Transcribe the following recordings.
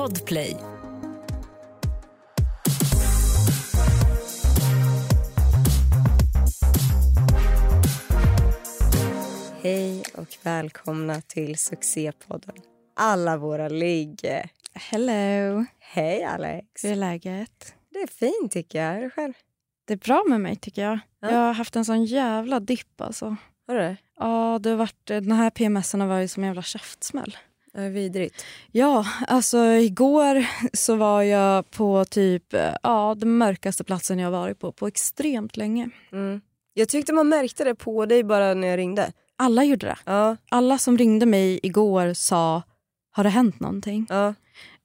Podplay. Hej och välkomna till succépodden Alla våra ligg. Hello. Hej Alex. Hur är läget? Det är fint tycker jag. Hur är det själv? Det är bra med mig tycker jag. Ja. Jag har haft en sån jävla dipp alltså. Har du det? Ja, det har varit, den här PMSen har varit som en jävla käftsmäll. Det är vidrigt. Ja, alltså igår så var jag på typ eh, ja, den mörkaste platsen jag varit på på extremt länge. Mm. Jag tyckte man märkte det på dig bara när jag ringde. Alla gjorde det. Ja, Alla som ringde mig igår sa har det hänt någonting? ja.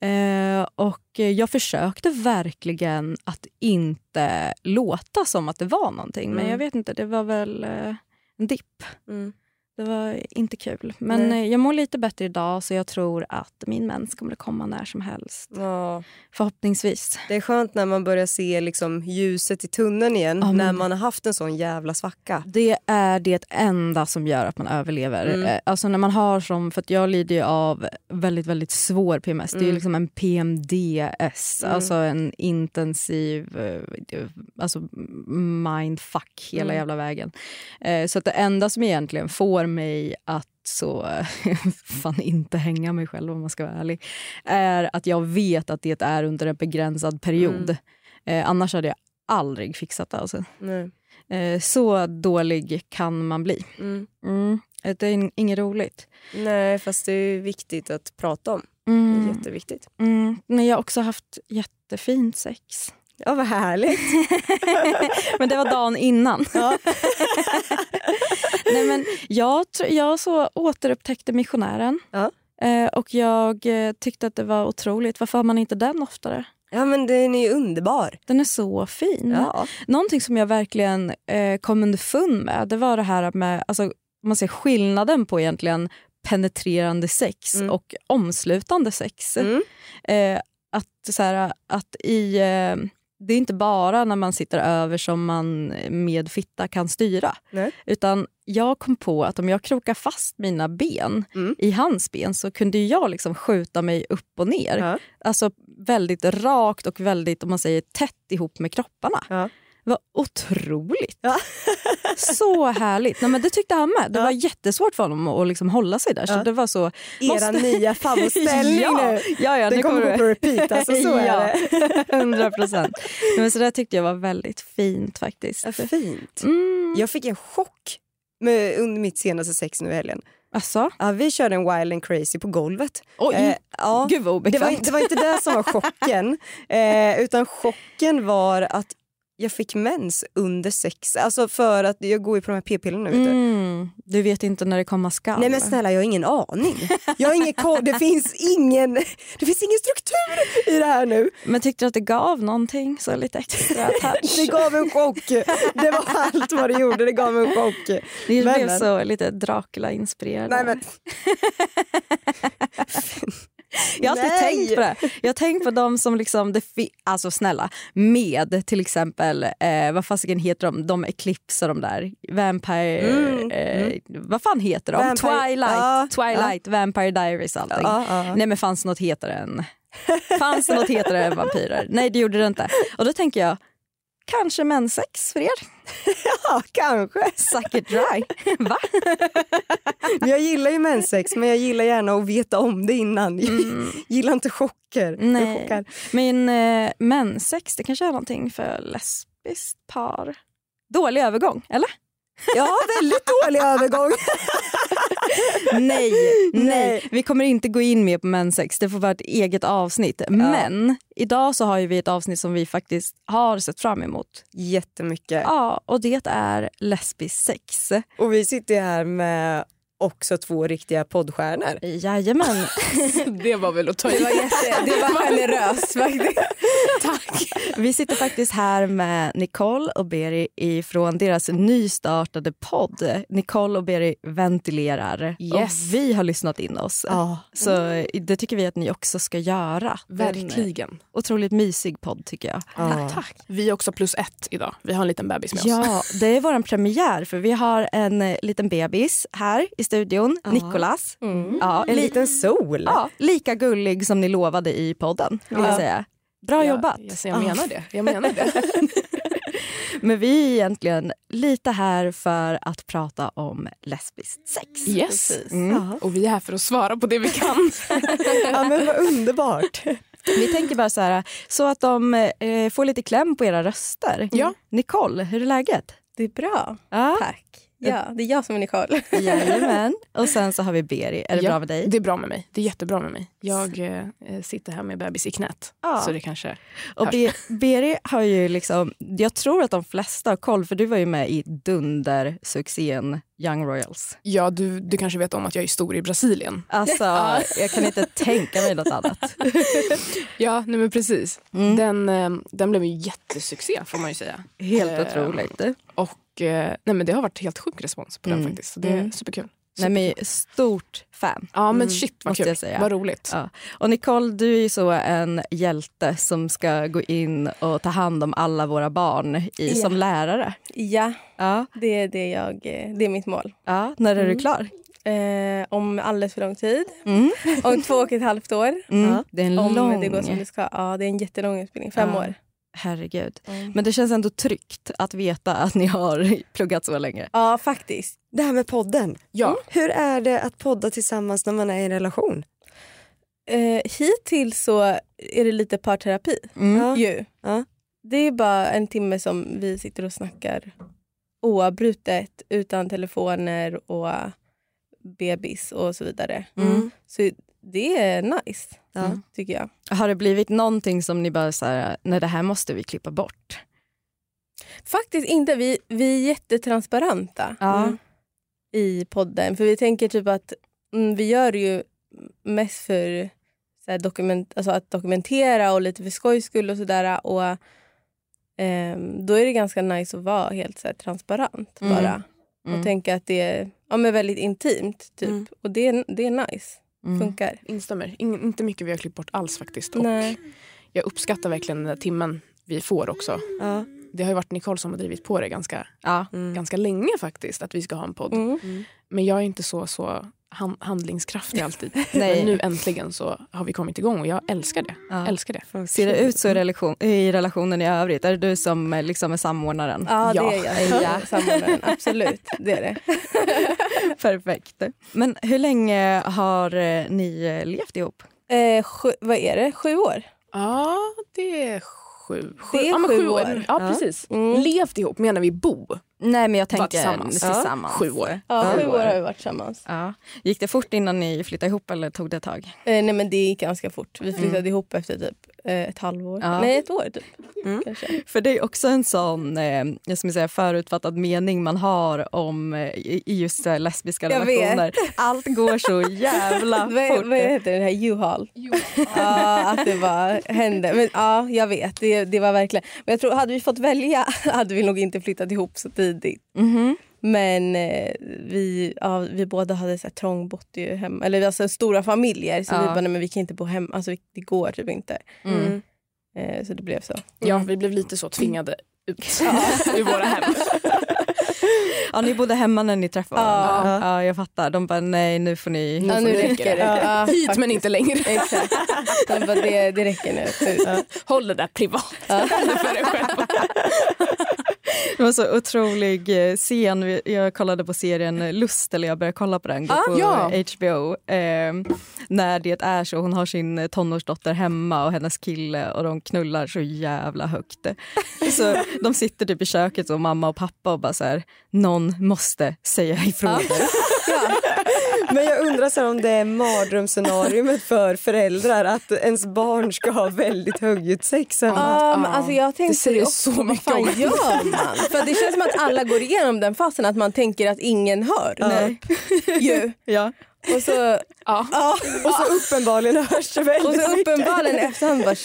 Eh, och eh, jag försökte verkligen att inte låta som att det var någonting. Men Mm. jag vet inte, det var väl eh, en dipp. Mm. Det var inte kul. Men Nej. eh, jag mår lite bättre idag så jag tror att min mens kommer att komma när som helst. ja. Förhoppningsvis. Det är skönt när man börjar se liksom ljuset i tunneln igen Ja, när man har haft en sån jävla svacka. Det är det enda som gör att man överlever. Mm. Eh, Alltså när man har som, för att jag lider ju av väldigt väldigt svår PMS. Det är ju Mm. liksom en PMDS, Mm. alltså en intensiv eh, alltså mindfuck hela Mm. jävla vägen. Så att det enda som egentligen får mig att så fan inte hänga mig själv om man ska vara ärlig, är att jag vet att det är under en begränsad period. Mm. Eh, annars hade jag aldrig fixat det. Alltså. Nej. Eh, så dålig kan man bli. Mm. Mm. Det är in- inget roligt. Nej, fast det är viktigt att prata om. Det är Mm. jätteviktigt. Mm. Men jag har också haft jättefint sex. Ja, vad härligt. men det var dagen innan. Ja. Nej, men jag, jag så återupptäckte missionären. Ja. Eh, och jag eh, tyckte att det var otroligt. Varför har man inte den oftare? ja, men den är ju underbar. Den är så fin. Ja. Någonting som jag verkligen eh, kom underfund med det var det här med alltså, man ser skillnaden på egentligen penetrerande sex Mm. och omslutande sex. Mm. Eh, att, så här, att i, eh, det är inte bara när man sitter över som man med fitta kan styra. Nej. Utan jag kom på att om jag krokar fast mina ben Mm. i hans ben så kunde jag liksom skjuta mig upp och ner. Ja. Alltså väldigt rakt och väldigt om man säger tätt ihop med kropparna. Ja. Det var otroligt. Ja. så härligt. Nej, men det tyckte han med. Det Ja. var jättesvårt för honom att, liksom hålla sig där. Så Ja. det var så... Era Måste- nya favoritställning ja, nu. Ja, ja, Den nu kommer gå på repeat, alltså så är det. 100 procent. Men så det tyckte jag var väldigt fint faktiskt. Fint. Mm. Jag fick en chock med, under mitt senaste sex nu i helgen. Alltså? Ja, vi körde en wild and crazy på golvet. Oj, Eh, ja. gud vad det, obekvämt. var, det var inte det som var chocken. Eh, utan chocken var att jag fick mens under sex. Alltså för att jag går ju på de här p-pillerna nu. vet du. Mm. Du vet inte när det komma skall. Nej men snälla jag har ingen aning. Jag har ingen. Det finns ingen, det finns ingen struktur i det här nu. Men tyckte du att det gav någonting? Så lite extra touch? Det gav en chock. Det var allt vad det gjorde. Det gav en chock. Det blev så lite Dracula-inspirerad. Nej, men, Jag har alltid tänkt på det. Jag har tänkt på de som liksom, det alltså snälla, med till exempel, eh, vad fasiken heter de, de Eclipse och de där, Vampire, Mm, eh, vad fan heter de? Vampire- Twilight, ja, Twilight, Vampire Diaries allting. ja. Nej men fanns något hetare än, fanns något hetare än vampyrer? Nej det gjorde det inte. Och då tänker jag, kanske mensex för er? ja, kanske. Suck it dry. Va? Jag gillar ju mensex men jag gillar gärna att veta om det innan. Jag gillar inte chocker. Nej. chockar. Men eh, mensex, det kanske är någonting för lesbiskt par. Dålig övergång, eller? Ja, väldigt dålig övergång. Nej, nej. Vi kommer inte gå in mer på mensex. Det får vara ett eget avsnitt. Men idag så har vi ett avsnitt som vi faktiskt har sett fram emot. Jättemycket. Ja, och det är lesbisk sex. Och vi sitter här med också två riktiga poddstjärnor. Jajamän. Det var väl att ta Det var, jätte, det var generöst faktiskt. Tack. Vi sitter faktiskt här med Nicole och Beri från deras nystartade podd. Nicole och Beri ventilerar. Yes. Och vi har lyssnat in oss. Ja. Så det tycker vi att ni också ska göra. Är En Verkligen. otroligt mysig podd tycker jag. Ja. Tack. Vi är också plus ett idag. Vi har en liten bebis med oss. Ja, det är vår premiär för vi har en eh, liten bebis här i studion, Ja. Nikolas. Mm. Ja, En li- liten sol. ja, lika gullig som ni lovade i podden. Vill jag Ja. säga. Bra jobbat. Jag, jag, jag menar det. Jag menar det. Men vi är egentligen lite här för att prata om lesbiskt sex. Yes. Mm. Ja. Och vi är här för att svara på det vi kan. ja men vad underbart. Vi tänker bara så här, så att de eh, får lite kläm på era röster. Ja. Nicole, hur är läget? Det är bra, Ja, tack. Ja, det är jag som är Nicole. jajamän. Och sen så har vi Beri. Är det Ja, bra med dig? Det är bra med mig. Det är jättebra med mig. Jag eh, sitter här med bebis i knät. Ja. Så det kanske... Och Be Beri har ju liksom, jag tror att de flesta har koll för du var ju med i dundersuccén Young Royals. Ja, du, du kanske vet om att jag är stor i Brasilien. Alltså, jag kan inte tänka mig något annat. Ja, nej men precis. Mm. Den, eh, den blev en jättesuccé får man ju säga. Helt Eh, otroligt. Och eh, nej men det har varit helt sjuk respons på den Mm. faktiskt. Så det är Mm. superkul. Nej, men stort fan. Ja men Mm, shit vad kul. jag säga. Vad roligt. Ja. Och Nicole, du är ju så en hjälte som ska gå in och ta hand om alla våra barn i, Ja. som lärare. Ja, Ja, det är, det, jag, eh, det är mitt mål. ja. När är du Mm. klar? Eh, om alldeles för lång tid. Mm. Om två och ett halvt år. Mm. Ja. Det är en Om lång... det går som det ska. Ja, det är en jättelång utbildning. Fem Ja. år. Herregud. Mm. Men det känns ändå tryggt att veta att ni har pluggat så länge. Ja, faktiskt. Det här med podden. Ja. Hur är det att podda tillsammans när man är i en relation? Eh, hittills så är det lite parterapi. Mm. Ja. Ju. Ja. Det är bara en timme som vi sitter och snackar oavbrutet utan telefoner och bebis och så vidare. Mm. Så det är nice, Ja. Mm. tycker jag. Har det blivit någonting som ni bara så här, nej det här måste vi klippa bort? Faktiskt inte. Vi, vi är jättetransparenta Ja. Mm. i podden. För vi tänker typ att mm, vi gör det ju mest för så dokument, alltså att dokumentera och lite för skojs skull och sådär. Och ehm, då är det ganska nice att vara helt så här, transparent Mm. bara. Mm. Och tänka att det är ja, men väldigt intimt. Typ. Mm. Och det det är nice. Mm. Funkar. Instämmer. In, inte mycket vi har klippt bort alls faktiskt. Och Nej. jag uppskattar verkligen den där timmen vi får också. Ja. Det har ju varit Nicole som har drivit på det ganska, Ja. Mm. ganska länge faktiskt. Att vi ska ha en podd. Mm. Men jag är inte så, så han, handlingskraftig alltid. Nej. Men nu äntligen så har vi kommit igång och jag älskar det. Ja. Älskar det. Ser det ut så i, relation, i relationen i övrigt? Är det du som eh, liksom är samordnaren? Ja, Ja. det är jag. Ja. Samordnaren. Absolut, det är det. Perfekt. Men hur länge har eh, ni eh, levt ihop? Eh, sju, vad är det? Sju år? Ja, det är sju. sju. Det är ja, sju år. Ja, Ja. precis. Mm. Levt ihop, menar vi bo? Nej men jag tänker tillsammans. tillsammans. Ja. Sju år. Ja, sju år har vi varit tillsammans. Ja. Gick det fort innan ni flyttade ihop eller tog det ett tag? Eh, nej men det gick ganska fort. Vi flyttade ihop efter typ ett halvår. Ja. Nej ett år typ. Mm. För det är också en sån eh, jag ska säga, förutfattad mening man har om eh, i just eh, lesbiska Jag vet. relationer. Allt går så jävla fort. vad heter det? här U-Haul? Ja, att det bara hände. Men ja, jag vet. Det, det var verkligen... Men jag tror, hade vi fått välja hade vi nog inte flyttat ihop så tidigt. Mhm. Men eh, vi, ja, vi båda hade så här, trångbott ju hemma. Eller alltså stora familjer. Så Ja. vi bara, nej men vi kan inte bo hemma. Alltså det går typ inte. Mm. Eh, så det blev så. Ja, vi blev lite så tvingade ut ur våra hem. Ja, ni bodde hemma när ni träffade Ja. varandra? Ja, jag fattar. De bara, nej nu får ni... Nu Ja, får nu räcker det. Ja, Hit faktiskt. men inte längre. Exakt. De bara, det, det räcker nu. Håll det där privat. Ja. för dig själv. Det var så otrolig eh, scen. Jag kollade på serien Lust, eller jag började kolla på den, Ah, på ja. HBO. Eh, när det är så, hon har sin tonårsdotter hemma och hennes kille och de knullar så jävla högt. Så de sitter typ i köket och mamma och pappa och bara så här, någon måste säga ifrån. Men jag undrar så om det är mardrömsscenariot för föräldrar att ens barn ska ha väldigt högljutt sex hemma. Ja, men alltså jag tänkte säger också, så vad mycket fan om- gör man? För det känns som att alla går igenom den fasen att man tänker att ingen hör. Nej. Ju. Ja. Och så, Ja. ja, Och så uppenbarligen hörs det väldigt och så uppenbarligen efterhand bara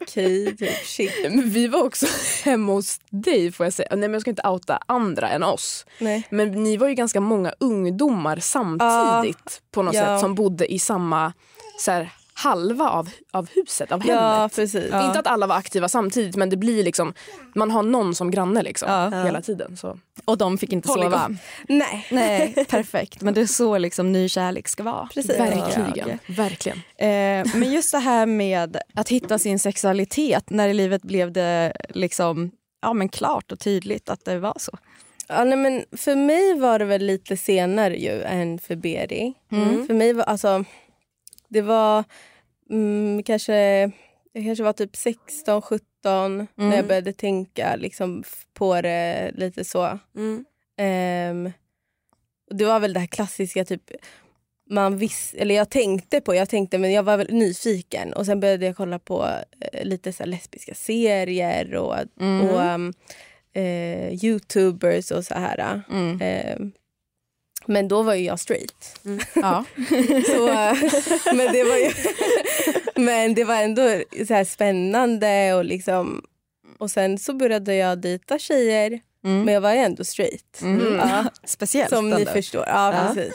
okej, typ shit. Men vi var också hemma hos dig får jag säga. Nej men jag ska inte outa andra än oss. Nej. Men ni var ju ganska många ungdomar samtidigt på något Ja. sätt som bodde i samma så här, halva av, av huset, av hemmet. Ja, precis. Inte att alla var aktiva samtidigt men det blir liksom, man har någon som granne liksom Ja. hela tiden. Så. Och de fick inte Håll sova. Nej. Nej, perfekt. Men det är så liksom ny kärlek ska vara. Precis. Verkligen. Verkligen. Eh, men just det här med att hitta sin sexualitet. När i livet blev det liksom ja, men klart och tydligt att det var så? Ja, nej, men för mig var det väl lite senare ju än för Beri. Mm. För mig var alltså, det var mm, kanske, jag kanske var typ 16, 17 när jag började tänka liksom, på det lite så. Mm. Och det var väl det här klassiska typ man vis, eller jag tänkte på, jag tänkte men jag var väl nyfiken och sen började jag kolla på eh, lite så lesbiska serier och, Mm. och um, eh, youtubers och så här. Mm. Ehm, men då var ju jag straight. Ja. Så, eh, men, det var ju, men det var ändå så här spännande och liksom och sen så började jag dejta tjejer Mm. men jag var ju ändå straight. Mm. Ja. Speciellt. Som ni ändå. förstår. Ja, Ja. precis.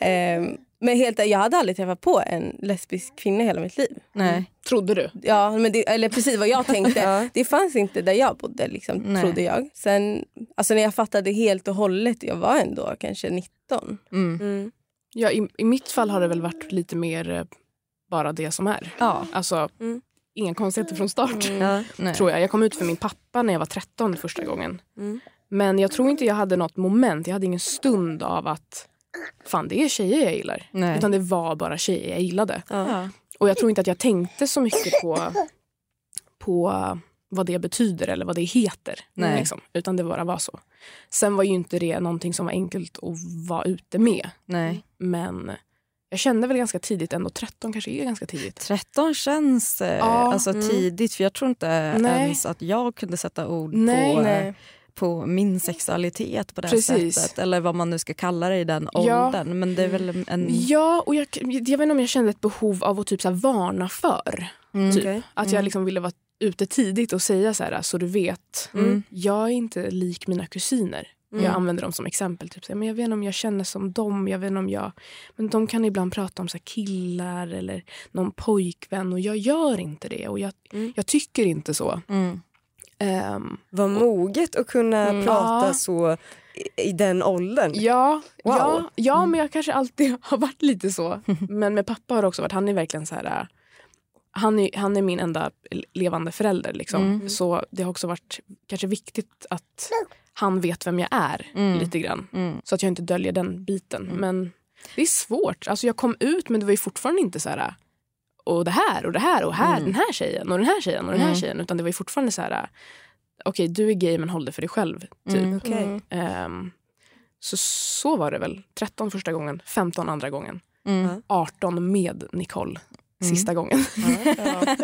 Ehm, men helt, jag hade aldrig träffat på en lesbisk kvinna i hela mitt liv. Nej. Trodde du? Ja, men det, eller precis vad jag tänkte. Ja. Det fanns inte där jag bodde, liksom, Nej. trodde jag. Sen, alltså när jag fattade helt och hållet, jag var ändå kanske 19. Mm. Mm. Ja, i, I mitt fall har det väl varit lite mer eh, bara det som är. Ja. Alltså, Mm. inga konstigheter från start. Ja. Nej. Tror jag. jag kom ut för min pappa när jag var 13 första gången. Mm. Men jag tror inte jag hade något moment, jag hade ingen stund av att fan det är tjejer jag gillar. Nej. Utan det var bara tjejer jag gillade. Ja. Och jag tror inte att jag tänkte så mycket på, på vad det betyder eller vad det heter. Nej. Liksom. Utan det bara var så. Sen var ju inte det någonting som var enkelt att vara ute med. Nej. Men jag kände väl ganska tidigt, ändå 13 kanske är ganska tidigt. 13 känns eh, Ja, alltså, mm. tidigt för jag tror inte Nej. ens att jag kunde sätta ord Nej. på, Nej. På min sexualitet på det Precis. sättet. Eller vad man nu ska kalla det i den Ja. åldern. Men det är väl en... Ja, och jag, jag vet inte om jag kände ett behov av att typ så varna för. Mm. Typ. Okej. Att jag liksom ville vara ute tidigt och säga så här, så du vet, Mm. jag är inte lik mina kusiner. Mm. Jag använder dem som exempel. Typ. Men jag vet inte om jag känner som dem. Jag vet om jag... Men de kan ibland prata om så killar eller någon pojkvän och jag gör inte det. Och jag, Mm. jag tycker inte så. Mm. Ehm, Vad moget att kunna Mm. prata Ja. så i, i den åldern. ja, Wow. ja, ja, men jag kanske alltid har varit lite så. Men med pappa har det också varit, han är verkligen så här... äh, Han är, han är min enda levande förälder. Liksom. Mm. Så det har också varit kanske viktigt att han vet vem jag är Mm. lite grann. Mm. Så att jag inte döljer den biten. Men det är svårt. Alltså jag kom ut men det var ju fortfarande inte så här och det här och det här och här, Mm. den här tjejen och den här tjejen och den här Mm. tjejen. Utan det var ju fortfarande så här okej du är gay men håll det för dig själv. Typ. Mm. Okej. Mm. Ehm, så så var det väl. 13 första gången, 15 andra gången. Mm. 18 med Nicole Mm. sista gången. Ja.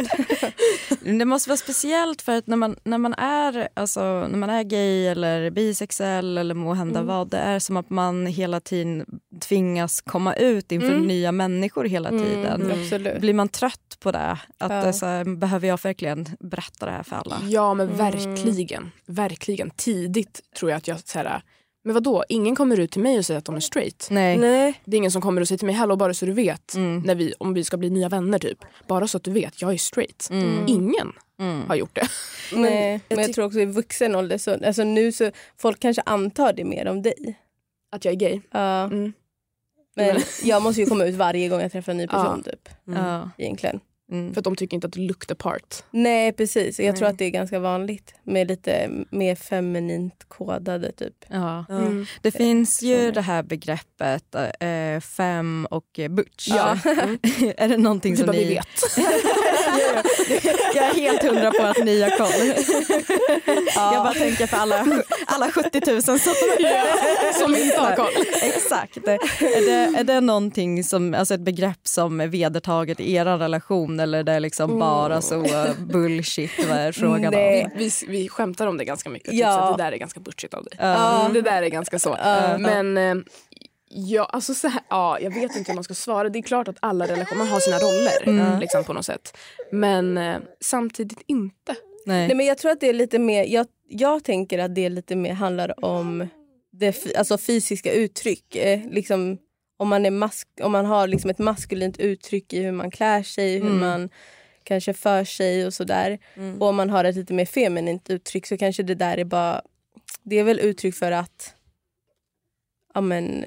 Det måste vara speciellt för att när man, när man, är, alltså, när man är gay eller bisexuell eller må hända Mm. vad, det är som att man hela tiden tvingas komma ut inför Mm. nya människor hela tiden. Mm. Blir man trött på det? Att Ja. det är så här, behöver jag verkligen berätta det här för alla? Ja men Mm. verkligen. Verkligen. Tidigt tror jag att jag så här, men vadå, ingen kommer ut till mig och säger att de är straight. Nej. Nej. Det är ingen som kommer och säger till mig hallå bara så du vet Mm. när vi, om vi ska bli nya vänner typ. Bara så att du vet, jag är straight. Mm. Ingen Mm. har gjort det. Nej, men jag tror också i vuxen ålder, så, alltså nu så folk kanske antar det mer om dig. Att jag är gay. Ja, Mm. men jag måste ju komma ut varje gång jag träffar en ny person typ. Mm. Ja. Egentligen. Mm. För att de tycker inte att du look the part. Nej precis, jag tror Nej. att det är ganska vanligt med lite mer feminint kodade typ. Ja. Ja. Mm. Det finns ju det här begreppet eh, fem och eh, butch. Ja. är det någonting som ni... vi vet. Jag är helt hundra på att ni har koll. Jag bara tänker för alla, alla 70 000 som, Som inte har koll. Exakt. Är det, är det någonting som, alltså ett begrepp som är vedertaget i er relation eller är det liksom bara så uh, bullshit? Vad är frågan Nej. om? Vi, vi skämtar om det ganska mycket. Typ, Ja. så att det där är ganska butchigt av dig. Ja. Det där är ganska så. Ja. Men eh, Ja, alltså så här, ja, jag vet inte hur man ska svara. Det är klart att alla relationer man har sina roller Mm. liksom, på något sätt. Men eh, samtidigt inte. Nej. Nej, men jag tror att det är lite mer, jag, jag tänker att det lite mer handlar om det alltså fysiska uttryck. Eh, liksom, om, man är mask, om man har liksom ett maskulint uttryck i hur man klär sig, hur Mm. man kanske för sig och sådär. Mm. Och om man har ett lite mer feminint uttryck så kanske det där är bara... Det är väl uttryck för att ja, men,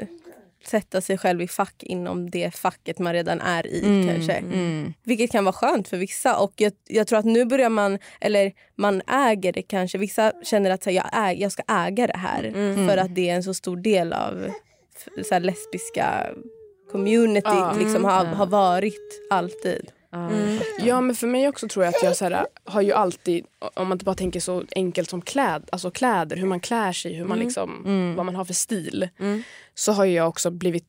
sätta sig själv i fack inom det facket man redan är i. Mm, kanske. Mm. Vilket kan vara skönt för vissa. Och jag, jag tror att nu börjar man, eller man äger det kanske. Vissa känner att här, jag, äg, jag ska äga det här. Mm. För att det är en så stor del av så här, lesbiska communityt. Ja. Liksom, har, Mm. har varit alltid. Ja. Ja, men för mig också tror jag att jag så här, har ju alltid, om man inte bara tänker så enkelt som kläd, alltså kläder, hur man klär sig, hur man liksom, Mm. vad man har för stil. Mm. Så har jag också blivit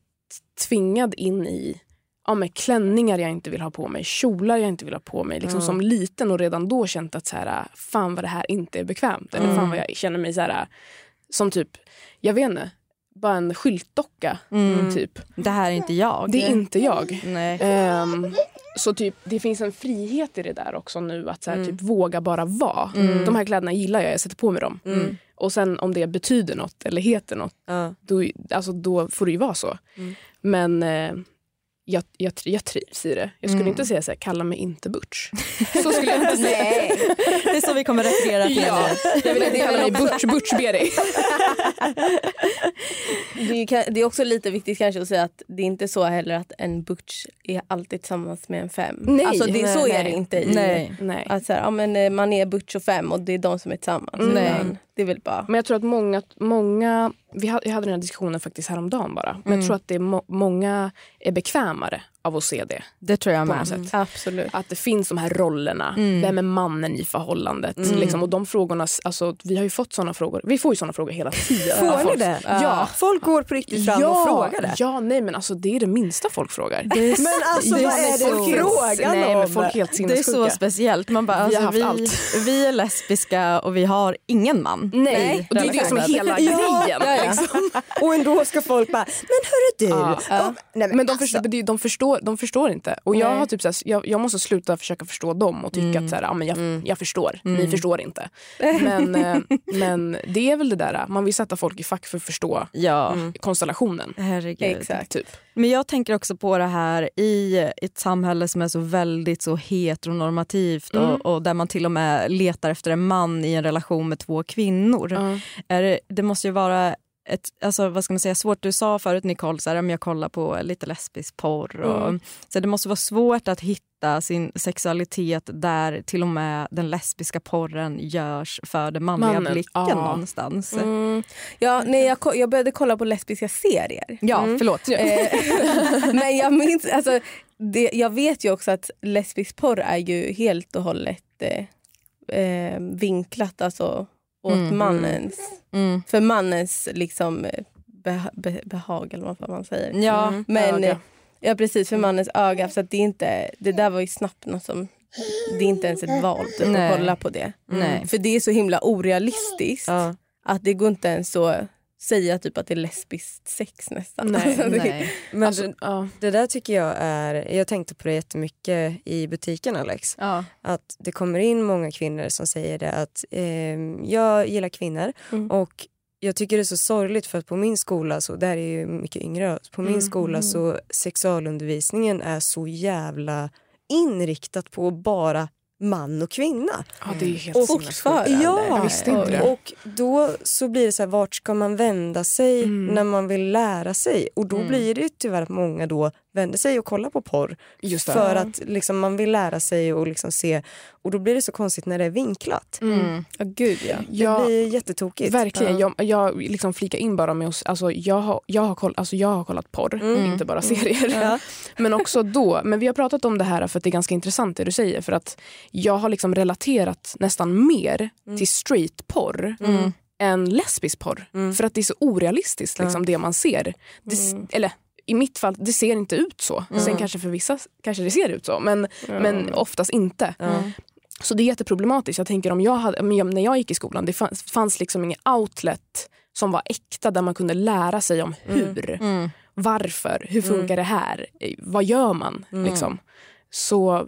tvingad in i ja, med klänningar jag inte vill ha på mig, kjolar jag inte vill ha på mig. Liksom. Som liten och redan då känt att så här, fan vad det här inte är bekvämt. Eller fan vad jag känner mig så här, som typ, jag vet inte, bara en skyltdocka. Mm. Typ. Det här är inte jag. Det är inte jag. Ehm, så typ, det finns en frihet i det där också nu. Att så här, Mm. typ, våga bara vara. Mm. De här kläderna gillar jag, jag sätter på mig dem. Mm. Och sen om det betyder något eller heter något, Ja. då, alltså, då får det ju vara så. Mm. Men eh, jag, jag, jag trivs i det. Jag skulle Mm. inte säga så här, kalla mig inte butch. Så skulle jag inte säga. Det är så vi kommer referera till Ja, henne. jag vill inte Det är kalla mig butch, butch Beri. Det är, det är också lite viktigt kanske att säga att det är inte så heller att en butch är alltid tillsammans med en fem. Nej, alltså det, nej, så är nej. det inte. I, Nej. Nej. Att så här, ja, men, eh, man är butch och fem och det är de som är tillsammans. Nej. Utan Det är väl bara... Men jag tror att många, många vi hade, jag hade den här diskussionen faktiskt häromdagen bara. Men Mm. jag tror att det är må, många är bekvämare av att se det. Det tror jag med. sätt. Absolut. Att det finns de här rollerna. Mm. Vem är mannen i förhållandet? Mm. Liksom, och de frågorna, alltså, vi har ju fått såna frågor. Vi får ju såna frågor hela tiden. Får ni folk. det? Ja. Folk går på riktigt fram och frågar det. Ja, nej men alltså det är det minsta folk frågar. Men alltså Det är vad är det så- frågan nej, om? men folk är helt Det är så speciellt. Man bara, Vi alltså, vi, allt. vi är lesbiska och vi har ingen man. Nej, och det är det som är hela Ja, grejen. ja, ja. Liksom. Och ändå ska folk bara, men hörru du. Ja. Ja. Nej, Men de, alltså, förstår, är- de, förstår, de förstår inte. Och jag, Nej. har typ så här, jag, jag måste sluta försöka förstå dem och tycka Mm. att så här, ja, men jag, Mm. jag förstår, ni Mm. förstår inte. Men, eh, men det är väl det där, man vill sätta folk i fack för att förstå Ja, Mm. konstellationen. herregud. Exakt. Typ. Men jag tänker också på det här i ett samhälle som är så väldigt så heteronormativt Mm. och, och där man till och med letar efter en man i en relation med två kvinnor. Är det, det måste ju vara ett, alltså, vad ska man säga, svårt. Du sa förut Nicole, så här, om jag kollar på lite lesbisk porr. Och, Mm. så det måste vara svårt att hitta sin sexualitet där till och med den lesbiska porren görs för den manliga Mannen, blicken ja. någonstans. Mm. Ja, nej, jag, jag började kolla på lesbiska serier. Ja, Mm. förlåt. Eh, Men jag minns, alltså, det, jag vet ju också att lesbisk porr är ju helt och hållet eh, eh, vinklat alltså, åt Mm. mannens, Mm. för mannens liksom, eh, beha, be, behag eller vad man säger. Ja, Mm. Men öga. eh, ja, precis, för mannens öga. Så att det, inte, det där var ju snabbt något som... Det är inte ens ett val typ, att kolla på det. nej. För det är så himla orealistiskt Ja. att det går inte ens att säga typ att det är lesbiskt sex nästan. Nej, Alltså, det- nej. Men Alltså, det, ja. det där tycker jag är, jag tänkte på det jättemycket i butiken Alex. Ja. Att det kommer in många kvinnor som säger det att ehm, jag gillar kvinnor Mm. och jag tycker det är så sorgligt för att på min skola, så där är ju mycket yngre, på min Mm, skola så sexualundervisningen är så jävla inriktat på bara man och kvinna. ja, det är ju helt Och sinnessjukt. Ja, Jag visste inte det. och då så blir det så här, vart ska man vända sig Mm. när man vill lära sig? Och då Mm. blir det ju tyvärr att många då vänder sig och kollar på porr Just det. för att liksom, man vill lära sig och liksom se. Och då blir det så konstigt när det är vinklat. Mm. Ja, gud ja. Det Ja, blir jättetokigt. Verkligen. Ja. Jag, jag liksom flika in bara med oss. Alltså, jag, har, jag, har koll, alltså, jag har kollat porr, Mm. inte bara serier. Ja. Men också då. Men vi har pratat om det här för att det är ganska intressant det du säger. För att jag har liksom relaterat nästan mer Mm. till straight porr Mm. än lesbisk porr. Mm. För att det är så orealistiskt liksom, det man ser. Det, Mm. Eller i mitt fall, det ser inte ut så. Mm. Sen kanske för vissa kanske det ser ut så. Men, men oftast inte. Ja. Så det är jätteproblematiskt. Jag tänker om jag hade, när jag gick i skolan, det fanns, fanns liksom ingen outlet som var äkta där man kunde lära sig om hur. Mm. varför, hur funkar det här, Eh, vad gör man? Mm. Liksom. Så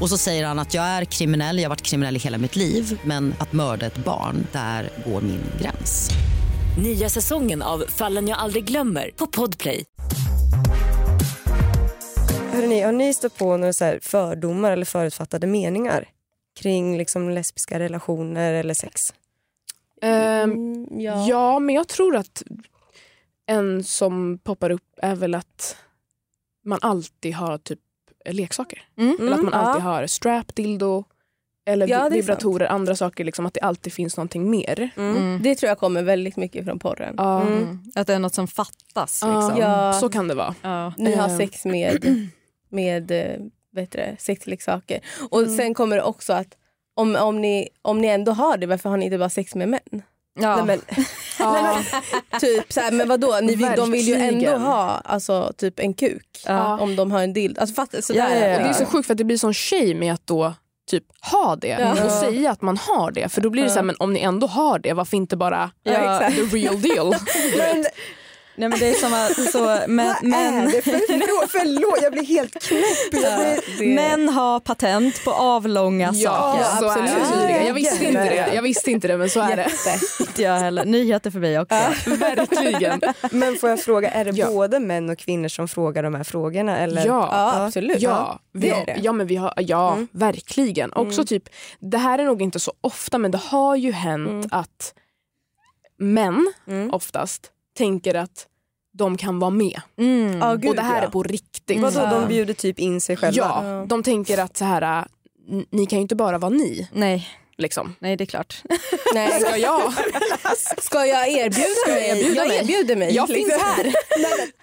Och så säger han att jag är kriminell, jag har varit kriminell i hela mitt liv men att mörda ett barn, där går min gräns. Nya säsongen av Fallen jag aldrig glömmer på Podplay. Hörrni, har ni stött på några så här fördomar eller förutfattade meningar kring liksom lesbiska relationer eller sex? Ehm, Mm, ja. ja. men jag tror att en som poppar upp är väl att man alltid har typ leksaker. Mm. Eller att man ja. alltid har strap, dildo eller Ja, vibratorer, andra saker. Liksom, att det alltid finns någonting mer. Mm. Det tror jag kommer väldigt mycket från porren. Ja, Mm. Att det är något som fattas. ja, Liksom. Ja. så kan det vara. Ja. Ni har Eh. sex med, med eh, vet du, sexleksaker. Och Mm. sen kommer det också att om, om, ni, om ni ändå har det, varför har ni inte bara sex med män? Ja. Nej, men, Ja. typ så här, men vadå, ni vill, de vill ju ändå ha alltså, typ en kuk Ja. om de har en dild. Alltså, fatta, sådär. Ja, ja, ja. Och det är så sjukt för att det blir sån shame i att då typ ha det Ja. och säga att man har det. För då blir det så här, men om ni ändå har det, varför inte bara the real deal? Men, Nej, men det är som att så, men, vad är men, det? Förlåt, förlåt, jag blir helt knäpp. Blir... Det- män har patent på avlånga Ja, saker. så är absolut. det tydligen. Jag visste inte det, jag visste inte det men så är det. Inte jag heller. Nyheter för mig också. Verkligen. Men får jag fråga, är det Ja. både män och kvinnor som frågar de här frågorna? Eller? Ja. Ja, absolut. Ja, vi, det är det. ja, men vi har, ja verkligen. Också typ, det här är nog inte så ofta men det har ju hänt att män Mm. oftast tänker att de kan vara med. Mm. Ja, gud, och det här ja. är på riktigt. Vadå, Ja. de bjuder typ in sig själva? Ja, de tänker att så här, ni kan ju inte bara vara ni. Nej, Liksom. nej, det är klart. Nej. Ska jag? Ska jag erbjuda jag mig? jag erbjuder mig. Jag liksom. finns här.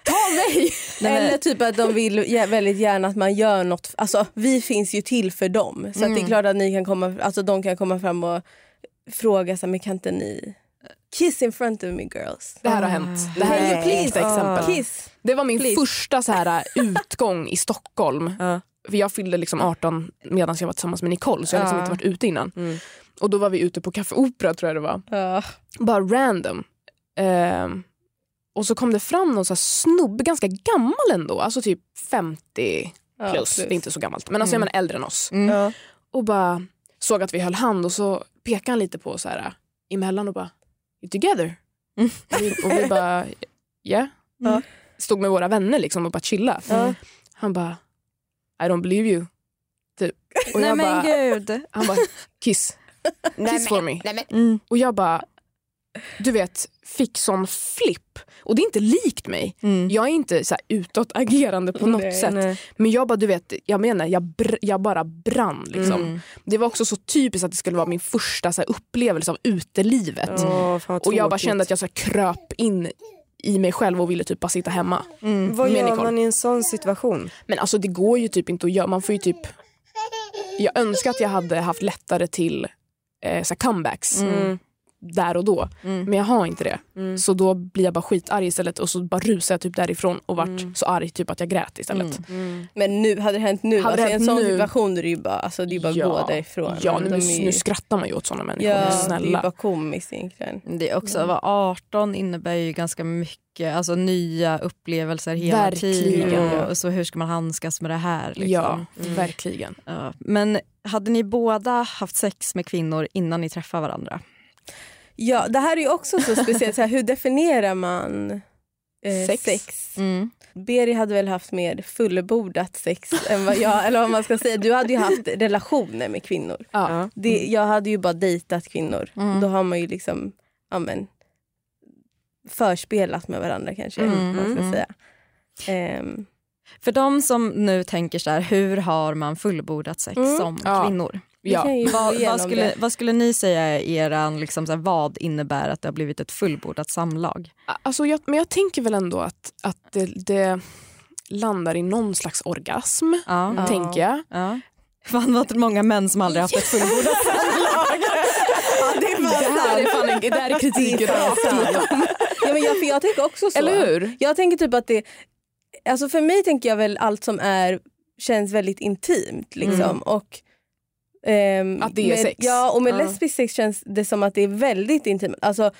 Ta mig! Nej, men- Eller typ att de vill väldigt gärna att man gör något. Alltså, vi finns ju till för dem. Så att det är klart att ni kan komma, alltså, de kan komma fram och fråga så här, men kan inte ni kiss in front of me girls? Det här har hänt. Det här är ett exempel. Kiss. Det var min Please. första så här, utgång i Stockholm. Ja. För jag fyllde liksom 18 medan jag var tillsammans med Nicole så jag har liksom Ja. inte varit ute innan. Mm. Och då var vi ute på Café Opera tror jag det var. Ja. Bara random. Ehm, och så kom det fram någon så här snubbe, ganska gammal ändå, alltså typ 50 Ja, plus. Det är inte så gammalt men alltså jag menar äldre än oss. Ja. Och bara såg att vi höll hand och så pekade han lite på oss här emellan och bara Together? Och, vi, och vi bara yeah. Ja. Stod med våra vänner liksom och bara chilla. Ja. Han bara I don't believe you. Typ. Och Nej jag men bara, gud. han bara kiss. Kiss for me. Mm. Och jag bara, du vet, fick sån flipp. Och det är inte likt mig. Mm. Jag är inte så här utåtagerande på något Nej, sätt. nej. Men jag bara, du vet, jag menar, jag, br- jag bara brann. Liksom. Mm. Det var också så typiskt att det skulle vara min första så här, upplevelse av utelivet. Vad Och jag bara kände att jag så här, kröp in i mig själv och ville typ bara sitta hemma. Mm. Vad gör Nicole. man i en sån situation? Men alltså det går ju typ inte att göra. Man får ju typ... Jag önskar att jag hade haft lättare till eh, så comebacks Mm. Där och då. Mm. Men jag har inte det. Mm. Så då blir jag bara skitarg istället och så bara rusar jag typ därifrån och vart så arg typ att jag grät istället. Mm. Men nu, hade det hänt nu, Hade det alltså, i en hänt sån nu? situation är det ju bara, alltså, det är bara att gå därifrån. Ja, nu, ju- nu skrattar man ju åt såna människor. ja, det är Snälla. bara komiskt egentligen. Det är också, att vara 18 innebär ju ganska mycket, alltså nya upplevelser hela Verkligen. tiden. Och så hur ska man handskas med det här? Liksom? Ja, verkligen. Ja. Men hade ni båda haft sex med kvinnor innan ni träffade varandra? Ja, det här är ju också så speciellt. Så här, hur definierar man eh, Sex. sex? Mm. Beri hade väl haft mer fullbordat sex än vad jag, eller vad man ska säga. Du hade ju haft relationer med kvinnor. Ja. Det, jag hade ju bara dejtat kvinnor. Mm. Då har man ju liksom ja, men, förspelat med varandra kanske. Mm, Man ska mm. säga. Ehm, För de som nu tänker så här, hur har man fullbordat sex Mm. som Ja. kvinnor? Ja. Vad, vad, skulle, vad skulle ni säga är eran, liksom, så här, vad innebär att det har blivit ett fullbordat samlag? Alltså jag, men jag tänker väl ändå att, att det, det landar i någon slags orgasm, Ja. Ja. tänker jag. Ja. Fan vad många män som aldrig haft ett fullbordat samlag. Ja, det är Det här är, fan en, det här är kritik rakt igenom. Ja, men jag, för jag tänker också så. Eller hur? Jag tänker typ att det... Alltså för mig tänker jag väl allt som är känns väldigt intimt. Liksom. Och, ehm, Att det är med, sex. Ja, och med Ja. lesbisk sex känns det som att det är väldigt intimt. Alltså,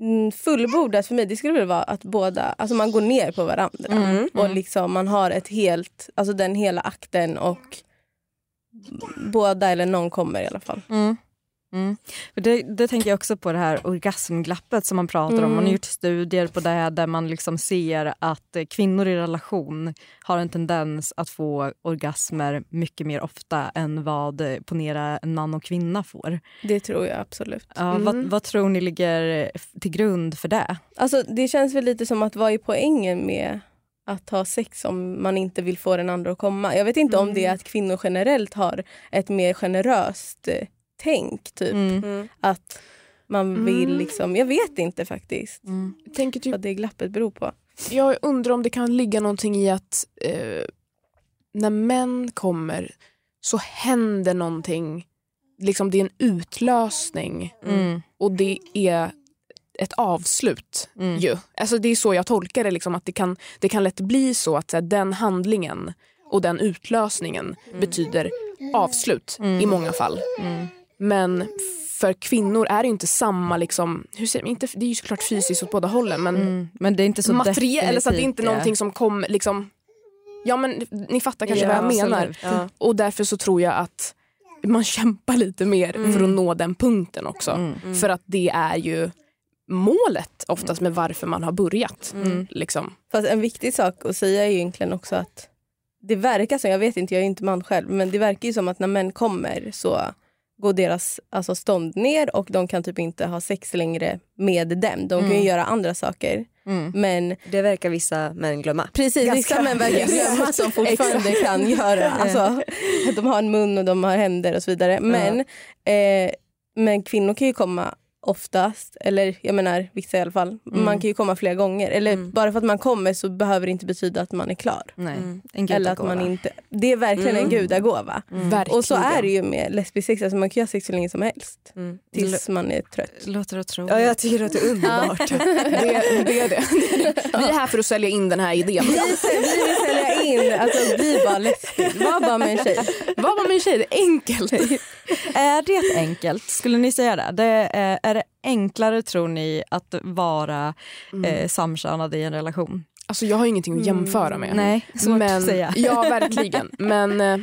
mm, fullbordat för mig det skulle väl vara att båda, alltså man går ner på varandra. Och liksom man har ett helt, alltså den hela akten och båda eller någon kommer i alla fall. Mm. Mm. Det, det tänker jag också på det här orgasmglappet som man pratar om. Man har gjort studier på det där man liksom ser att kvinnor i relation har en tendens att få orgasmer mycket mer ofta än vad eh, ponera en man och kvinna får. Det tror jag absolut. Ja, vad, vad tror ni ligger eh, till grund för det? Alltså, det känns väl lite som att vad är poängen med att ha sex om man inte vill få den andra att komma? Jag vet inte om det är att kvinnor generellt har ett mer generöst eh, tänk. Typ. Mm. Att man vill liksom, jag vet inte faktiskt Jag tänker typ vad det glappet beror på. Jag undrar om det kan ligga någonting i att eh, när män kommer så händer någonting. Liksom det är en utlösning Mm. och det är ett avslut. Mm. Ju. Alltså det är så jag tolkar det. Liksom, att det, kan, det kan lätt bli så att så här, den handlingen och den utlösningen betyder avslut i många fall. Men för kvinnor är det inte samma... Liksom, hur säger, inte, det är ju såklart fysiskt åt båda hållen men Mm. Men det är inte så materiell, eller så att det är inte någonting som kommer liksom... Ja men ni fattar kanske Ja, vad jag menar. Ja. Och därför så tror jag att man kämpar lite mer för att nå den punkten också. Mm. För att det är ju målet oftast med varför man har börjat. Mm. Liksom. Fast en viktig sak att säga är ju egentligen också att det verkar som, jag vet inte, jag är inte man själv, men det verkar ju som att när män kommer så går deras alltså, stånd ner och de kan typ inte ha sex längre med dem. De kan ju göra andra saker. Mm. Men Det verkar vissa män glömma. precis, Ganska- vissa män verkar glömma att de fortfarande kan göra. Alltså, de har en mun och de har händer och så vidare. Men, eh, men kvinnor kan ju komma oftast, eller jag menar vissa i alla fall. Man kan ju komma flera gånger. Eller bara för att man kommer så behöver det inte betyda att man är klar. Nej, Mm. en Eller att man inte, det är verkligen en gudagåva. Verkligen. Och så är det ju med lesbisk sex, alltså man kan ju ha sex så länge som helst. Mm. Tills man är trött. Låter otroligt. Ja, jag tycker att det är underbart. det, det är det. Vi är här för att sälja in den här idén. Vi, vi vill sälja in, alltså bli bara lesbisk, var bara med en tjej. Vad var min tjej? Det är enkelt. Är det enkelt? Skulle ni säga det? det är, är det enklare tror ni att vara eh, samkönade i en relation? Alltså, jag har ingenting att jämföra med. Nej, svårt men, att säga. Ja, verkligen. Men eh,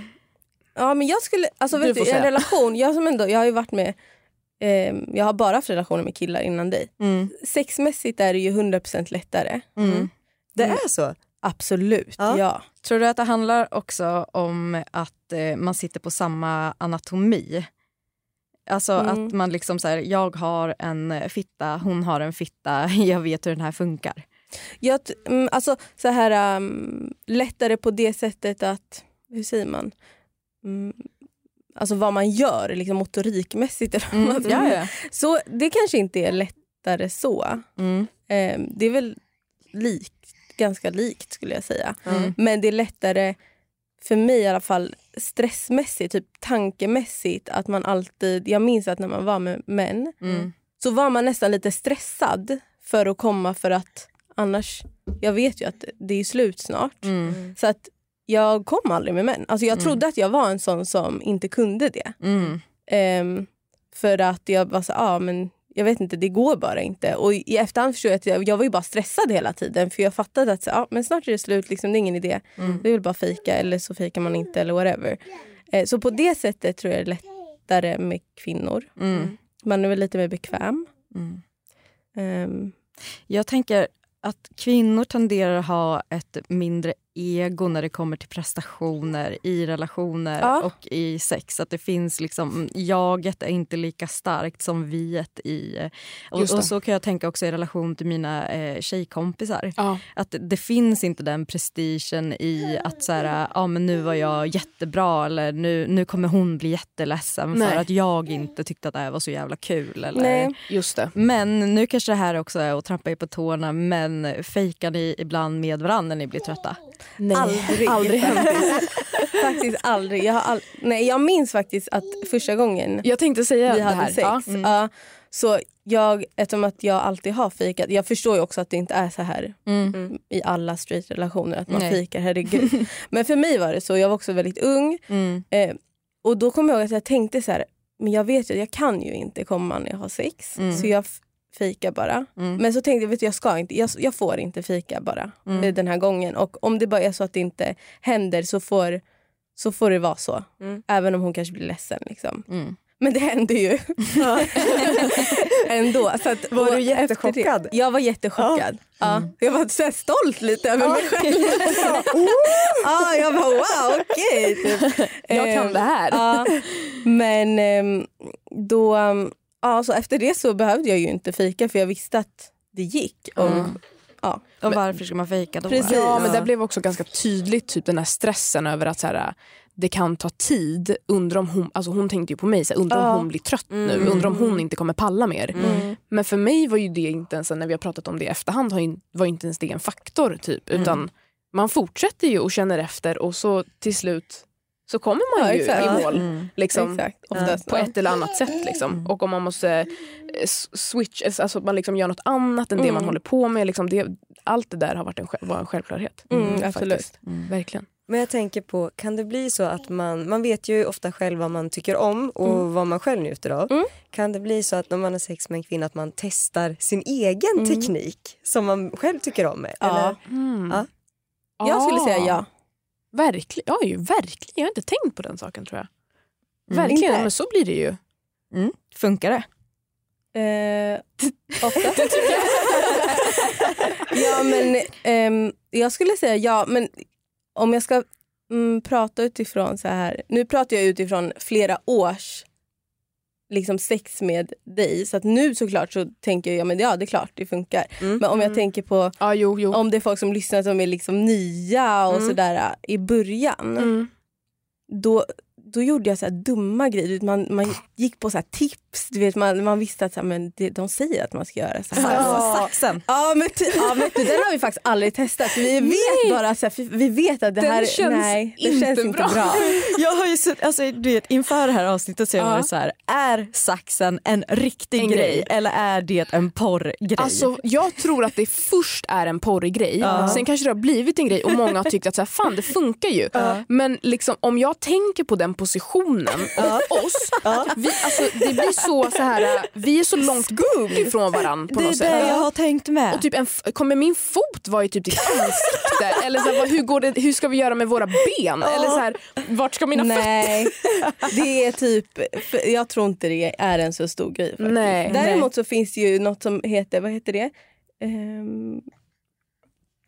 Ja men jag skulle, alltså Du vet du, i en relation, jag som ändå, jag har ju varit med, eh, jag har bara haft relationer med killar innan dig. Mm. Sexmässigt är det ju 100% lättare. Mm. Det är så? Absolut, Ja. ja. Tror du att det handlar också om att eh, man sitter på samma anatomi? Alltså Mm. att man liksom så här, jag har en fitta, hon har en fitta, jag vet hur den här funkar. Jag, mm, alltså så här um, lättare på det sättet att, hur säger man? Mm, alltså vad man gör liksom motorikmässigt. Mm. Ja, ja. Så det kanske inte är lättare så. Mm. Eh, det är väl likt, ganska likt skulle jag säga. Mm. Men det är lättare för mig i alla fall stressmässigt, typ tankemässigt. Att man alltid, jag minns att när man var med män Mm. så var man nästan lite stressad för att komma för att annars, jag vet ju att det är slut snart. Mm. Så att jag kom aldrig med män. Alltså jag trodde att jag var en sån som inte kunde det. Mm. Ehm, för att jag var så, ah, men jag vet inte, det går bara inte. Och i efterhand förstår jag att jag, jag var ju bara stressad hela tiden. För jag fattade att så, ah, men snart är det slut, liksom, det är ingen idé. Det är väl bara fejka eller så fejkar man inte eller whatever. Eh, så på det sättet tror jag det är lättare med kvinnor. Mm. Man är väl lite mer bekväm. Mm. Ehm, Jag tänker att kvinnor tenderar att ha ett mindre ego när det kommer till prestationer i relationer Ja. och i sex. Att det finns liksom, jaget är inte lika starkt som viet i... Och, det. och så kan jag tänka också i relation till mina eh, tjejkompisar. ja. Att det finns inte den prestigen i att så här, ah, men nu var jag jättebra eller nu, nu kommer hon bli jätteledsen Nej. för att jag inte tyckte att det här var så jävla kul. Eller, nej. Just det. men nu kanske det här också är att trampa er på tårna men fejkar ni ibland med varandra när ni blir trötta? Nej, aldrig. aldrig hänt. faktiskt aldrig. Jag, har all... Nej, jag minns faktiskt att första gången Jag tänkte säga vi hade sex. Ja. Ja, så jag, eftersom att jag alltid har fikat, jag förstår ju också att det inte är så här Mm. i alla straight-relationer att man Nej. fikar, herregud. Men för mig var det så, jag var också väldigt ung. Mm. Eh, och då kommer jag ihåg att jag tänkte så här, men jag vet ju jag kan ju inte komma när jag har sex. Mm. Så jag f- fikar bara. Mm. Men så tänkte jag, vet du, jag ska inte, jag, jag får inte fika bara Mm. den här gången. Och om det bara är så att det inte händer så får, så får det vara så. Mm. Även om hon kanske blir ledsen. Liksom. Mm. Men det hände ju. Ändå. Så att, Var du jättechockad? Det, jag var jättechockad. Ja. Jag var så stolt lite över mig själv. ja, jag bara wow, okej. typ. Jag kan det här. Ja, men ehm, då, ja, så efter det så behövde jag ju inte fika för jag visste att det gick. Och, Mm. ja. Och varför ska man fejka då? Precis. Ja, men det blev också ganska tydligt typ den här stressen över att så här, det kan ta tid. Undrar om hon, alltså hon tänkte ju på mig, så här, undrar Ja. om hon blir trött nu, Mm. undrar om hon inte kommer palla mer. Mm. Men för mig var ju det inte ens, när vi har pratat om det i efterhand, var inte ens det en faktor. typ Utan man fortsätter ju och känner efter och så till slut så kommer man Ja, ju exakt. i mål. Mm. Liksom, Exakt, oftast. på ett eller annat sätt. Liksom. Och om man måste eh, switch, alltså att man liksom gör något annat än det Mm. man håller på med. Liksom det, allt det där har varit en, var en självklarhet. Mm, absolut. Verkligen. Men jag tänker på, kan det bli så att man, man vet ju ofta själv vad man tycker om och vad man själv njuter av. Mm. Kan det bli så att när man har sex med en kvinna att man testar sin egen Mm. teknik som man själv tycker om? Ja. Eller? Mm. Ja. Jag skulle säga ja. Verkligen. Oj, verkligen. Jag har inte tänkt på den saken tror jag. Mm. Verkligen, Inte? men så blir det ju. Mm. Funkar det? Eh, ofta. ja, men ehm, jag skulle säga ja, men om jag ska mm, prata utifrån så här. Nu pratar jag utifrån flera års liksom sex med dig. Så att nu såklart så tänker jag, ja men ja det är klart det funkar. Mm. Men om jag Mm. tänker på Ja, jo, jo. om det är folk som lyssnar som är liksom nya och Mm. sådär i början. Mm. Då, då gjorde jag så här dumma grejer. Man, man gick på så här tips. Du vet, man, man visste att så här, men det, de säger att man ska göra så här. Ja. Saxen. Ja men, ty, ja men ty, den har vi faktiskt aldrig testat. Vi vet bara så här, vi vet att det Den här känns nej, det inte känns inte bra. bra. Jag har ju sett, alltså, du vet, inför det här avsnittet så jag Ja. så här, är saxen en riktig En grej, grej. eller är det en porrgrej? Alltså, jag tror att det först är en porrig grej. Ja. Sen kanske det har blivit en grej och många har tyckt att så här, fan det funkar ju. Men liksom, om jag tänker på den positionen och oss. Vi, alltså, det blir så, så här, vi är så långt bort ifrån varandra på det är något det sätt. jag har tänkt med. Och typ en, kommer min fot vara i typ ditt ansikte? Eller så här, hur, går det, hur ska vi göra med våra ben? Eller så här, vart ska mina fötter? Nej, det är typ, jag tror inte det är en så stor grej. Faktiskt. Nej. Däremot så finns det ju något som heter, vad heter det? Um,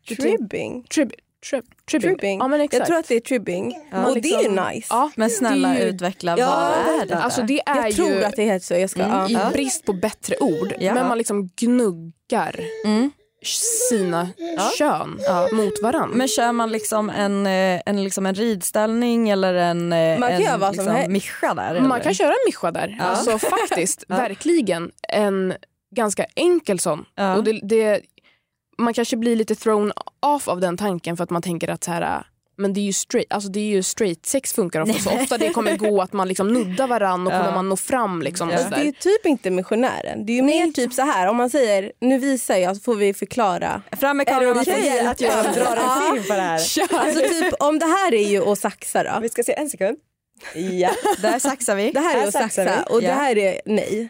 tribbing. Trib, trib, tribbing. Tribbing. Ja, men exakt. Jag tror att det är tribbing. Ja, och det är liksom- ju nice. Ja, Men snälla det är ju- utveckla, Ja, vad är det? Alltså det är Jag ju tror att det heter så. Jag ska, i ja. brist på bättre ord, Ja. men man liksom gnuggar Mm. sina kön mot varandra. Men kör man liksom en, eh, en, liksom en ridställning eller en, eh, Man kan en göra vad som liksom, helst. mischa där? man eller? kan köra en mischa där. Ja. Alltså faktiskt, verkligen en ganska enkel sån. Ja. Och det, det, man kanske blir lite thrown off av den tanken för att man tänker att så här, men det är ju straight, alltså det är ju straight sex funkar ofta så ofta det kommer gå att man liksom nuddar varann och Ja. kommer man nå fram liksom. och Ja. Alltså, det är typ inte missionären. Det är ju mer typ så här. Om man säger nu visar jag så får vi förklara. Fram med Är det kameran. att jag drar en film på det här? Alltså typ om det här är ju att saxa då. Vi ska se en sekund. Ja. Där saxar vi. Det här är Här att saxar saxa vi. och Ja. det här är nej.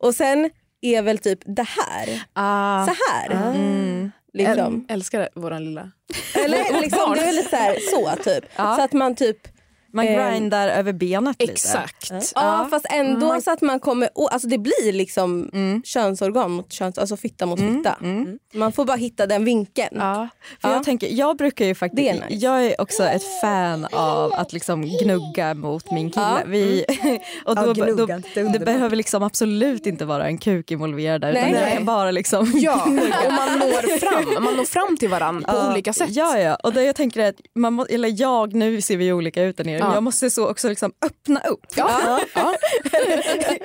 Och sen är väl typ det här. Ah. Så här. Mm. Liksom. Äl- älskar våran lilla... Eller liksom, det är väl lite så, här, så typ. Ja. Så att man typ Man Ehm, grindar över benet lite. Exakt. Ja, fast ändå så att man kommer... Alltså det blir liksom Mm. könsorgan mot köns... Alltså fitta mot fitta. Mm. Man får bara hitta den vinkeln. Ja, för Ja. jag tänker, jag brukar ju faktiskt, är nice. jag är också ett fan av att liksom gnugga mot min kille. Ja. Vi, och då, Ja, då, gnugga, det behöver liksom absolut inte vara en kuk involverad där, Nej, utan det nej. kan bara liksom Ja, och man når fram, man når fram till varandra på Ja, olika sätt. Ja, ja. Och det jag tänker är att man må, eller jag, nu ser vi olika ut där nere, Ja. Jag måste så också liksom öppna upp. Ja. Ja.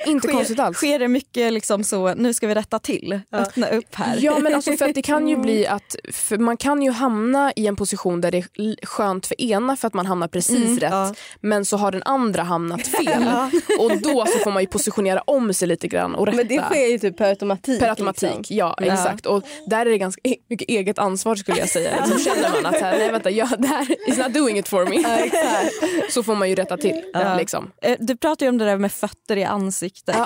Inte Sker- konstigt alls. Sker det mycket liksom så, nu ska vi rätta till, öppna upp här. Ja men alltså för att det kan ju bli att för man kan ju hamna i en position där det är skönt för ena för att man hamnar precis rätt ja. men så har den andra hamnat fel och då så får man ju positionera om sig lite grann och rätta. Men det sker ju typ per automatik. Per automatik, liksom. ja exakt. Och där är det ganska e- mycket eget ansvar skulle jag säga. Så känner man att här, nej vänta, jag, det här is not doing it for me. Så får man ju rätta till. Liksom. Eh, Du pratar ju om det där med fötter i ansiktet.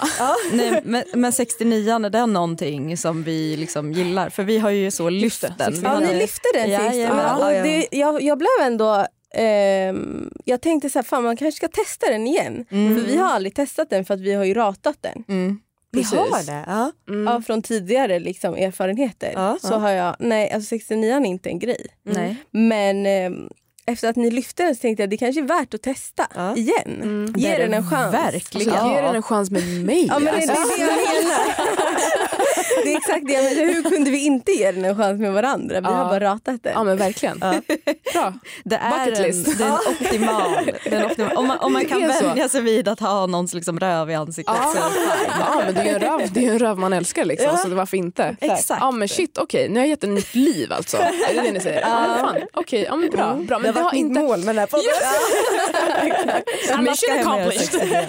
Nej, men, men 69 är det någonting som vi liksom gillar? För vi har ju så lyft den. Vi Ja, ni lyfte den sist. Och Ja, ja. det, jag, jag blev ändå... ehm, jag tänkte så här, fan man kanske ska testa den igen. För vi har aldrig testat den för att vi har ju ratat den. Mm. Precis. har det? Ja. Ja, från tidigare liksom, erfarenheter. Ja, så har jag, nej alltså 69 är inte en grej. Nej. Men ehm, efter att ni lyfte den så tänkte jag det kanske är värt att testa Ja. igen. Det Ge är den en chans. verkligen. Alltså, Ja. Ge den en chans med mig. Ja, men det, det alltså. är det jag menar. det är exakt det jag menar. Hur kunde vi inte ge den en chans med varandra? Vi Ja. har bara ratat den. Ja men verkligen. Bra. Det är en, list. det är en optimal. Det är en optimal om, man, om man kan vänja sig vid att ha någons liksom röv i ansiktet Ja. så ja men det är en röv, det är en röv man älskar liksom, så varför inte? Exakt. Ja men shit okej, nu har jag gett ett nytt liv alltså. Är det det ni säger? Ja. Okej, ja men bra. bra. Men Det har inte... mål med den här podden. Ska Mission accomplished. 69.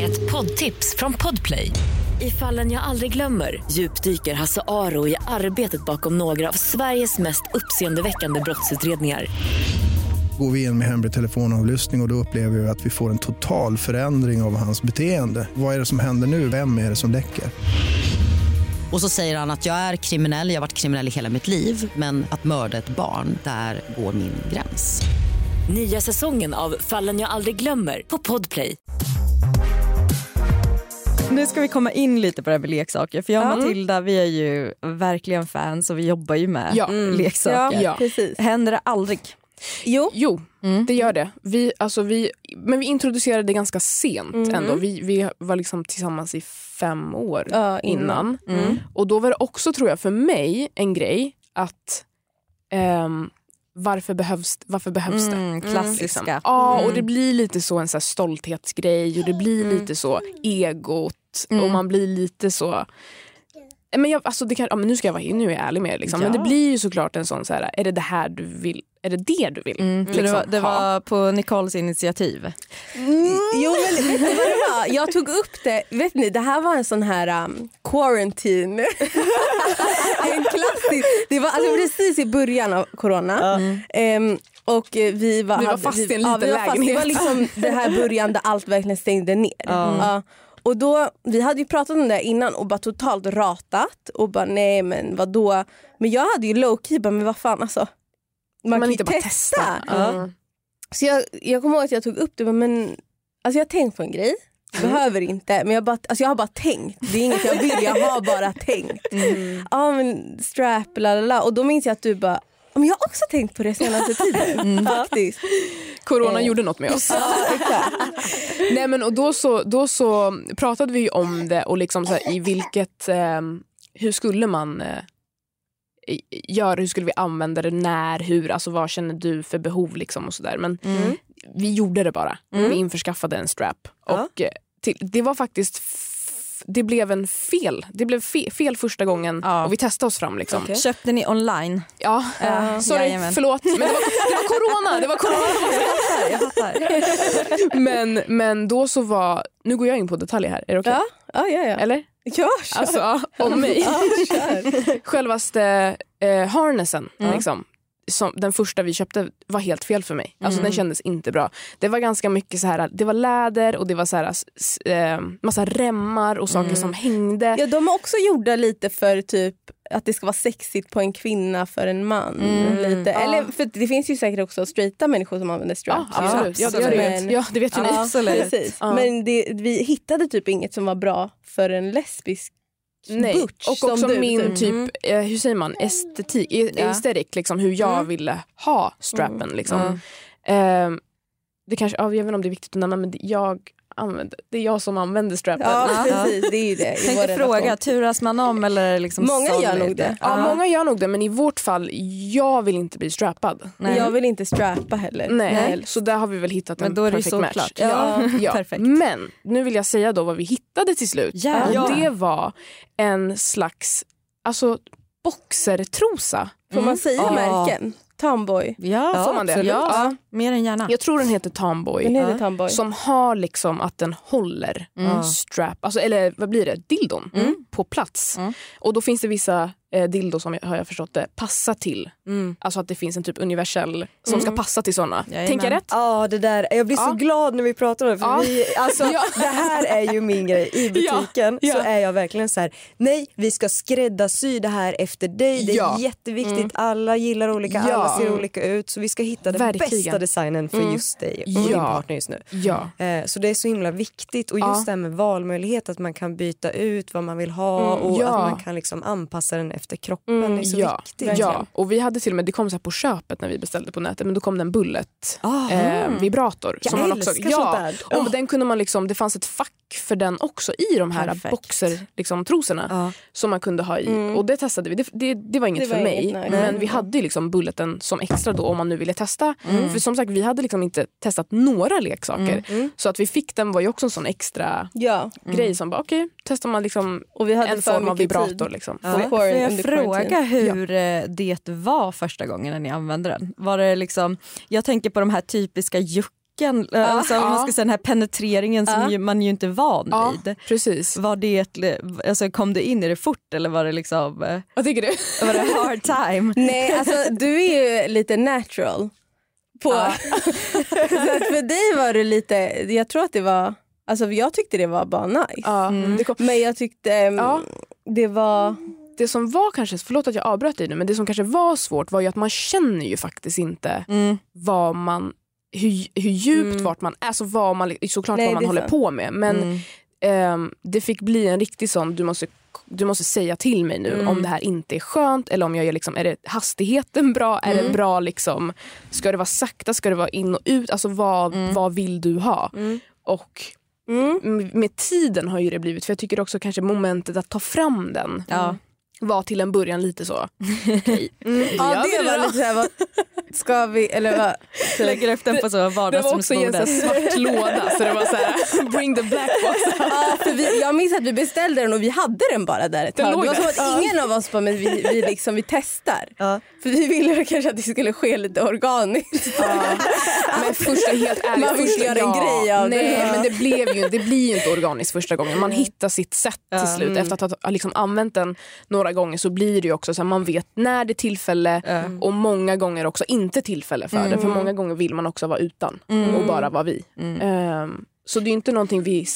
Ett poddtips från Podplay. I fallen jag aldrig glömmer djupdyker Hasse Aro i arbetet bakom några av Sveriges mest uppseendeväckande brottsutredningar. Går vi in med hemlig telefonavlyssning och, och då upplever vi att vi får en total förändring av hans beteende. Vad är det som händer nu? Vem är det som läcker? Och så säger han att jag är kriminell, jag har varit kriminell i hela mitt liv men att mörda ett barn, där går min gräns. Nya säsongen av Fallen jag aldrig glömmer på Podplay. Nu ska vi komma in lite på det här med leksaker. För jag och Matilda vi är ju verkligen fans och vi jobbar ju med Ja. leksaker. Ja. precis. Händer det aldrig? Jo. Jo, det gör det. Vi, alltså vi, men vi introducerade det ganska sent ändå. Vi, vi var liksom tillsammans i fem år Ja, innan. innan. Och då var det också tror jag för mig en grej att ehm, varför behövs, varför behövs det? Mm, klassiska. Liksom. Ja, och det blir lite så en så stolthetsgrej och det blir lite så egot och man blir lite så men jag, alltså det kan, ja, men nu ska jag vara nu är jag ärlig med er, liksom. men det blir ju såklart en sån så här, är det det här du vill, är det det du vill? Det, liksom, var, det var på Nicoles initiativ. Jo men vet ni vad det var? Jag tog upp det, vet ni det här var en sån här um, quarantine. en klassisk, det var alltså precis i början av corona. Ehm, och eh, vi var, Ni var hade- fast i en ja, liten vi var fast, Det var lägenhet. liksom det här början där allt verkligen stängde ner. Ja. Och då, vi hade ju pratat om det innan och bara totalt ratat och bara nej men vadå. Men jag hade ju low key bara men vad fan alltså. Man, man kan inte bara testa. testa. Mm. Så jag, jag kommer ihåg att jag tog upp det, men alltså jag har tänkt på en grej. Jag behöver inte, men jag, bara, alltså jag har bara tänkt. Det är inget jag vill, jag har bara tänkt. Ja men strap, la. Och då minns jag att du bara, "Ja, men jag har också tänkt på det senaste tiden. Faktiskt. Corona Eh. gjorde något med oss. Nej, men, och då, så, då så pratade vi om det och liksom så här, i vilket, eh, hur skulle man eh, göra, hur skulle vi använda det, när, hur, alltså vad känner du för behov liksom och sådär. Men vi gjorde det bara. Vi införskaffade en strap. Ja. Och eh, till, det var faktiskt det blev en fel. Det blev fe, fel första gången Ja. och vi testade oss fram. Liksom. Okej. Köpte ni online? Ja, Ja, sorry, jajamän. förlåt. Men det var, det var corona. Det var corona. Jag fattar. Men, men då så var, nu går jag in på detaljer här, är det okej? Ja, ja, ja. ja. Eller? Ja, kör. Alltså om mig. Ja, kör. Självaste eh, harnessen, liksom, som, den första vi köpte var helt fel för mig. Alltså Den kändes inte bra. Det var ganska mycket så här, det var läder och det var så här, eh, massa remmar och saker som hängde. Ja, de är också gjorda lite för typ att det ska vara sexigt på en kvinna för en man. lite. Eller, för det finns ju säkert också straighta människor som använder straps. Ja, det. Men- ja, det vet ju ni. Absolut. Men det, vi hittade typ inget som var bra för en lesbisk Nej. butch Och också du, min typ. typ, eh, hur säger man, estetik, e- Ja. aesthetic, liksom, hur jag ville ha strappen. Liksom. Eh, det kanske, ja, jag vet inte om det är viktigt att nämna men jag använder, det är jag som använder strappen. Ja, precis. Det är ju det. i Tänkte fråga, relation. turas man om eller liksom Många gör nog det. Ja, många gör nog det men i vårt fall, jag vill inte bli strappad. Nej. Jag vill inte strappa heller. Nej, så där har vi väl hittat Men en då är det ju perfect match. solklart. Ja, ja. Perfekt. Men nu vill jag säga då vad vi hittade till slut. Ja. Och det var en slags alltså, boxertrosa. Får man säga Ja. märken? Tomboy. Ja, Får man det? absolut. Ja. Mer än gärna. Jag tror den heter Tomboy. Den heter Tomboy. Som har liksom att den håller Mm. strap, alltså, eller vad blir det, dildon på plats. Mm. Och då finns det vissa eh, dildos som jag, har jag förstått det, passa till. Mm. Alltså att det finns en typ universell som ska passa till såna. Jajamän. Tänker jag rätt? Ja, det där. Jag blir så Ja. glad när vi pratar om det. För Ja. vi, alltså, Ja. Det här är ju min grej. I butiken så är jag verkligen så här: nej vi ska skräddarsy det här efter dig. Det är jätteviktigt. Alla gillar olika, alla ser olika ut. Så vi ska hitta den Verkligen. bästa designen för just dig och din partner just nu. Ja. Eh, Så det är så himla viktigt. Och just Ja. det här med valmöjlighet, att man kan byta ut vad man vill ha Mm, och att man kan liksom anpassa den efter kroppen. det är så ja, viktigt. ja, och vi hade till och med, det kom så här på köpet när vi beställde på nätet, men då kom det en bullet Aha. eh, vibrator. Jag man älskar ja, sånt där. Och den kunde man liksom, det fanns ett fack för den också i de här Perfekt. boxer, liksom, trosorna Ja. som man kunde ha i. Och det testade vi. Det, det, det var inget Det var för mig. inget, nej. men vi hade ju liksom bulleten som extra då om man nu ville testa. För som sagt vi hade liksom inte testat några leksaker. Så att vi fick den var ju också en sån extra Ja, grej som bara okej, testar man liksom och vi hade en form av vibrator. tid. Liksom. Ja. För får jag under fråga quarantine. hur eh, det var första gången när ni använde den? Var det liksom, jag tänker på de här typiska jucken, eh, alltså, om man ska säga den här penetreringen som Ja. ju, man ju inte är van Ja, vid. precis. Var det alltså, kom du in i det fort eller var det liksom eh, Vad tycker du? var det hard time? Nej, alltså du är ju lite natural. På, att för dig var det lite, jag tror att det var, alltså jag tyckte det var bara nice. Ja, det, kom, Men jag tyckte mm, Ja. det var, det som var kanske, förlåt att jag avbröt dig nu, men det som kanske var svårt var ju att man känner ju faktiskt inte Mm. vad man, hur, hur djupt vart man är, alltså vad man, såklart Nej, vad man håller sant. på med. Men Mm. ehm, det fick bli en riktig sån, du måste, du måste säga till mig nu om det här inte är skönt eller om jag gör liksom, är det hastigheten bra, är det bra liksom, ska det vara sakta, ska det vara in och ut, alltså vad, vad vill du ha? Och m- med tiden har ju det blivit, för jag tycker också kanske momentet att ta fram den Ja. Var till en början lite så. Okej, ja, gör vi det var lite såhär, vad, ska vi, eller vad? Lägger upp den på så Det var också en vardagsrumsbordet. svart låda så det var så här, bring the black box. Ja, för vi, jag minns att vi beställde den och vi hade den bara där ett tag. Det var som att ingen av oss bara, men vi, vi, liksom, vi testar. Ja. För vi ville kanske att det skulle ske lite organiskt. Men första, helt ärligt, Man vill göra en grej av det. nej, Ja. men det, blev ju, det blir ju inte organiskt första gången. Man hittar sitt sätt till slut. Efter att ha liksom använt den några gånger så blir det ju också så här, man vet när det är tillfälle och många gånger också inte tillfälle för det. För många gånger vill man också vara utan och bara vara vi. Ehm, så det är inte någonting vi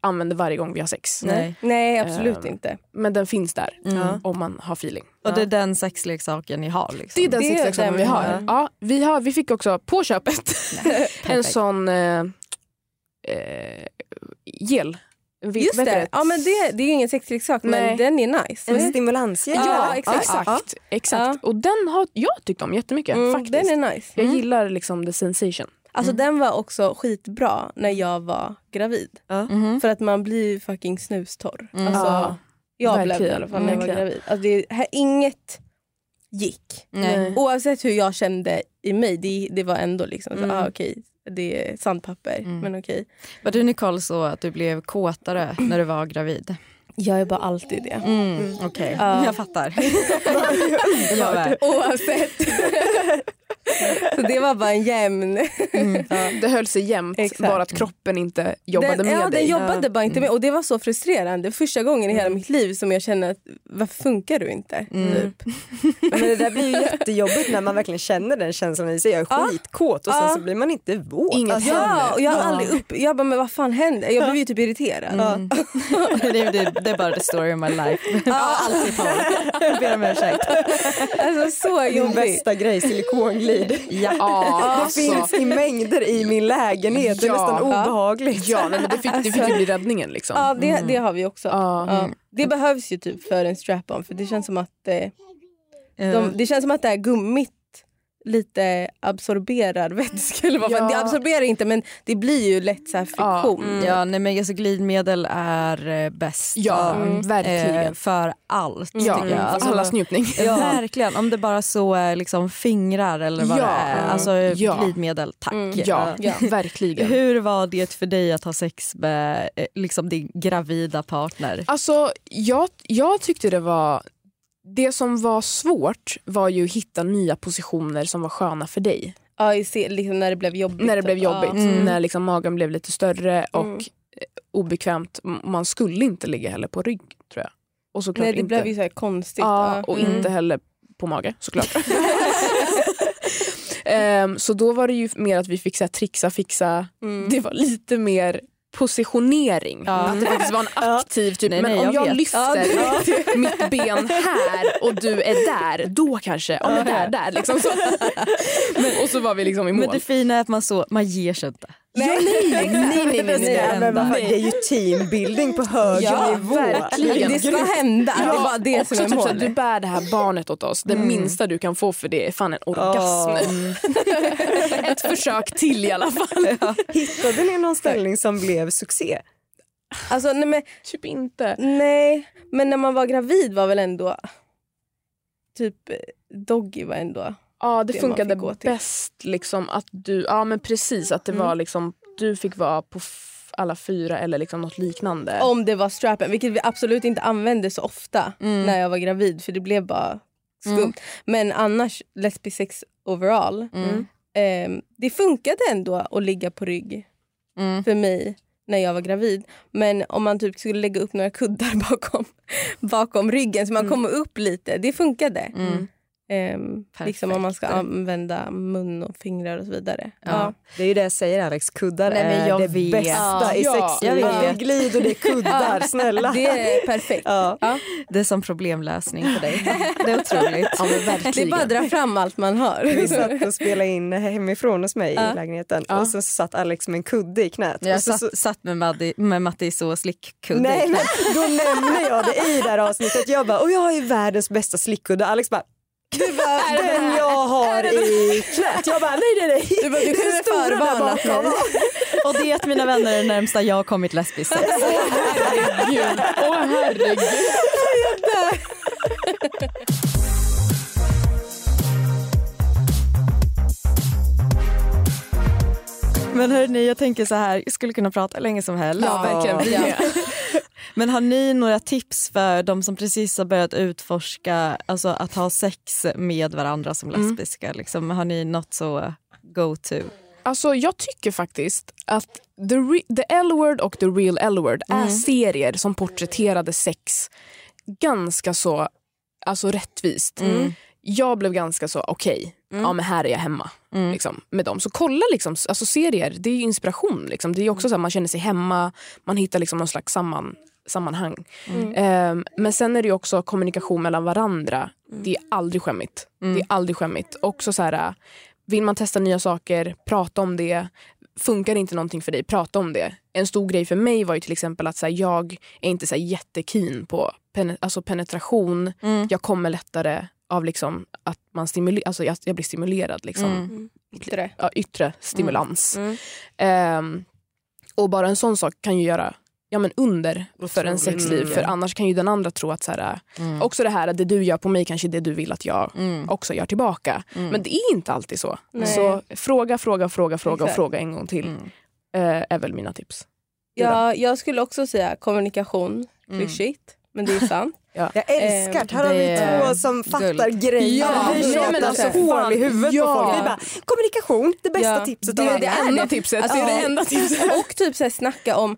använder varje gång vi har sex. Nej. Nej, absolut Ehm, inte. Men den finns där om man har feeling. Och det är den sexleksaken ni har? Liksom. Det är den Det är sexleksaken den vi har. har. Ja, vi, har vi fick också på köpet en sån eh, eh, gel. Just det. Ja, men det, det är ju ingen sexleksak men den är nice. En Mm. stimulansgel. Ja, exakt. exakt. exakt. Och den har jag tyckt om jättemycket Mm, faktiskt. den är nice. Jag gillar liksom the sensation. Alltså den var också skitbra när jag var gravid. Ja. För att man blir fucking snustorr. Alltså, Ja, jag blev det i verkligen. alla fall när jag var Verkligen. gravid. Alltså det, här, inget gick. Nej. Oavsett hur jag kände i mig, det, det var ändå liksom så, ah, okej, det är sandpapper, men okej. Var du Nicole så att du blev kåtare när du var gravid? Jag är bara alltid det. Mm, Okej, Ja. jag fattar. jag med. Oavsett. så det var bara en jämn... Det höll sig jämnt, Exakt. bara att kroppen inte jobbade den, med ja, dig. Den jobbade bara inte med och det var så frustrerande. Första gången i hela mitt liv som jag kände att varför funkar du inte? Typ. Men det där blir ju jättejobbigt när man verkligen känner den känslan i sig. Jag är Ja. skitkåt och sen Ja. så blir man inte våt. Inget Alltså, Ja, och jag har aldrig upp... Jag bara, men vad fan händer? Jag blev ju typ irriterad. det, är- det, det är bara the story of my life. Ja, alltid på. Jag ber om ursäkt. Alltså så Min jobbigt. bästa grej, silikonglid. Ja, Det alltså. finns i mängder i min lägenhet. Det är Ja. nästan obehagligt. Ja, men det fick, det fick ju bli räddningen. Liksom. Ja, det, det har vi också. Ja. Ja. Det behövs ju typ för en strap-on för det känns som att eh, Eh, de, det känns som att det här gummit lite absorberar vätska. Eller vad. Ja. Det absorberar inte men det blir ju lätt så här friktion. Mm. Ja, nej, men alltså, glidmedel är eh, bäst Ja, Mm. verkligen. eh, för allt. ja, jag. Alltså, allas njutning. Ja. Verkligen, om det bara så är liksom fingrar eller vad Ja. det är. Alltså Ja. glidmedel, tack. Mm. Ja, Ja. verkligen. Hur var det för dig att ha sex med eh, liksom din gravida partner? Alltså, jag, jag tyckte det var... Det som var svårt var ju att hitta nya positioner som var sköna för dig. Ja, liksom när det blev jobbigt. När det blev jobbigt, Ja. Mm. när liksom magen blev lite större och Mm. obekvämt. Man skulle inte ligga heller på rygg tror jag. Och såklart Nej, det inte. blev ju så här konstigt. Ja, och Mm. inte heller på mage såklart. Ehm, så då var det ju mer att vi fick så här, trixa, fixa. Mm. Det var lite mer positionering. Ja. Att det faktiskt var en aktiv typ. Nej, men nej, om jag jag, lyfter mitt ben här och du är där, då kanske. Ja men där, där. Liksom så. men, och så var vi liksom i mål. Men det fina är att man, så, man ger sig inte. Nej, nej, nej, nej, nej, nej, Nej, Nej, det är ju teambuilding på hög Ja, nivå. verkligen. Det ska hända. det är bara det också som är typ målet. du bär det här barnet åt oss. Det minsta du kan få för det är fan en orgasm. Ett försök till i alla fall. Hittade ni någon ställning som blev succé? Alltså, nej, men, Typ inte. nej, men när man var gravid var väl ändå... Typ eh, Doggy var ändå... Ja det, Det funkade bäst liksom att du, ja men precis att det Mm. var liksom, du fick vara på alla fyra eller liksom något liknande. Om det var strappen, vilket vi absolut inte använde så ofta när jag var gravid för det blev bara skumt. Mm. Men annars, lesbisk sex overall. Mm. ehm, det funkade ändå att ligga på rygg Mm. för mig när jag var gravid. Men om man typ skulle lägga upp några kuddar bakom, bakom ryggen så man kommer upp lite, det funkade. Mm. Ehm, liksom om man ska använda mun och fingrar och så vidare. Ja. Ja. Det är ju det jag säger Alex, kuddar Nej, men är det vet. bästa i Ja, sexlivet. jag Det är glid och det är kuddar, snälla. Det är perfekt. Ja. Det är som problemlösning för dig. Det är otroligt. Ja, Det är bara att dra fram allt man har. Vi satt och spelade in hemifrån hos mig Ja. i lägenheten Ja. och så satt Alex med en kudde i knät. Jag och så, satt, satt med, Maddi, med Mattis och slickkudde. nej, i men då nämner jag det i det här avsnittet. Jag bara, och jag har ju världens bästa slickkudde. Alex bara, det var den jag har i knät. Jag bara, nej nej nej. Du, bara, du Det kunde stora där förvarnat bakom. mig. Och det mina vänner är det närmsta jag har kommit lesbisk sex. Herregud. Åh herregud. Men hörni, jag tänker så här, jag skulle kunna prata länge som helst. Ja, verkligen. Med. Men har ni några tips för de som precis har börjat utforska alltså att ha sex med varandra som Mm. lesbiska? Liksom, har ni något så go-to? Alltså jag tycker faktiskt att The, the L-word och The Real L-word är serier som porträtterade sex ganska så alltså rättvist. Jag blev ganska så, okej, ja men här är jag hemma liksom, med dem. Så kolla liksom, alltså serier, det är ju inspiration. Liksom. Det är också så att man känner sig hemma, man hittar liksom någon slags samman, sammanhang. Ehm, men sen är det också kommunikation mellan varandra. Det är aldrig skämmigt. Det är aldrig skämmigt. Också så här, vill man testa nya saker, prata om det. Funkar inte någonting för dig, prata om det. En stor grej för mig var ju till exempel att så här, jag är inte så här, jättekeen på pen- alltså penetration. Jag kommer lättare av liksom att man stimulerar, alltså jag, jag blir stimulerad. Liksom. Yttre. Ja, yttre stimulans. Mm. Ehm, och bara en sån sak kan ju göra ja, men under för en sexliv. För annars kan ju den andra tro att så här, också det här att det du gör på mig kanske är det du vill att jag också gör tillbaka. Men det är inte alltid så. Nej. Så fråga, fråga, fråga, fråga och fråga en gång till. Eh, är väl mina tips. Ja, jag skulle också säga kommunikation, klyschigt, men det är sant. Jag älskar det. Här har vi det är två som fattar guld. grejer. Ja, vi tjatar alltså, så hål i huvudet ja. på folk. Vi bara, kommunikation, det bästa Ja, tipset Det av är det alla. enda tipset. Det är det enda tipset. Och typ så här, snacka om,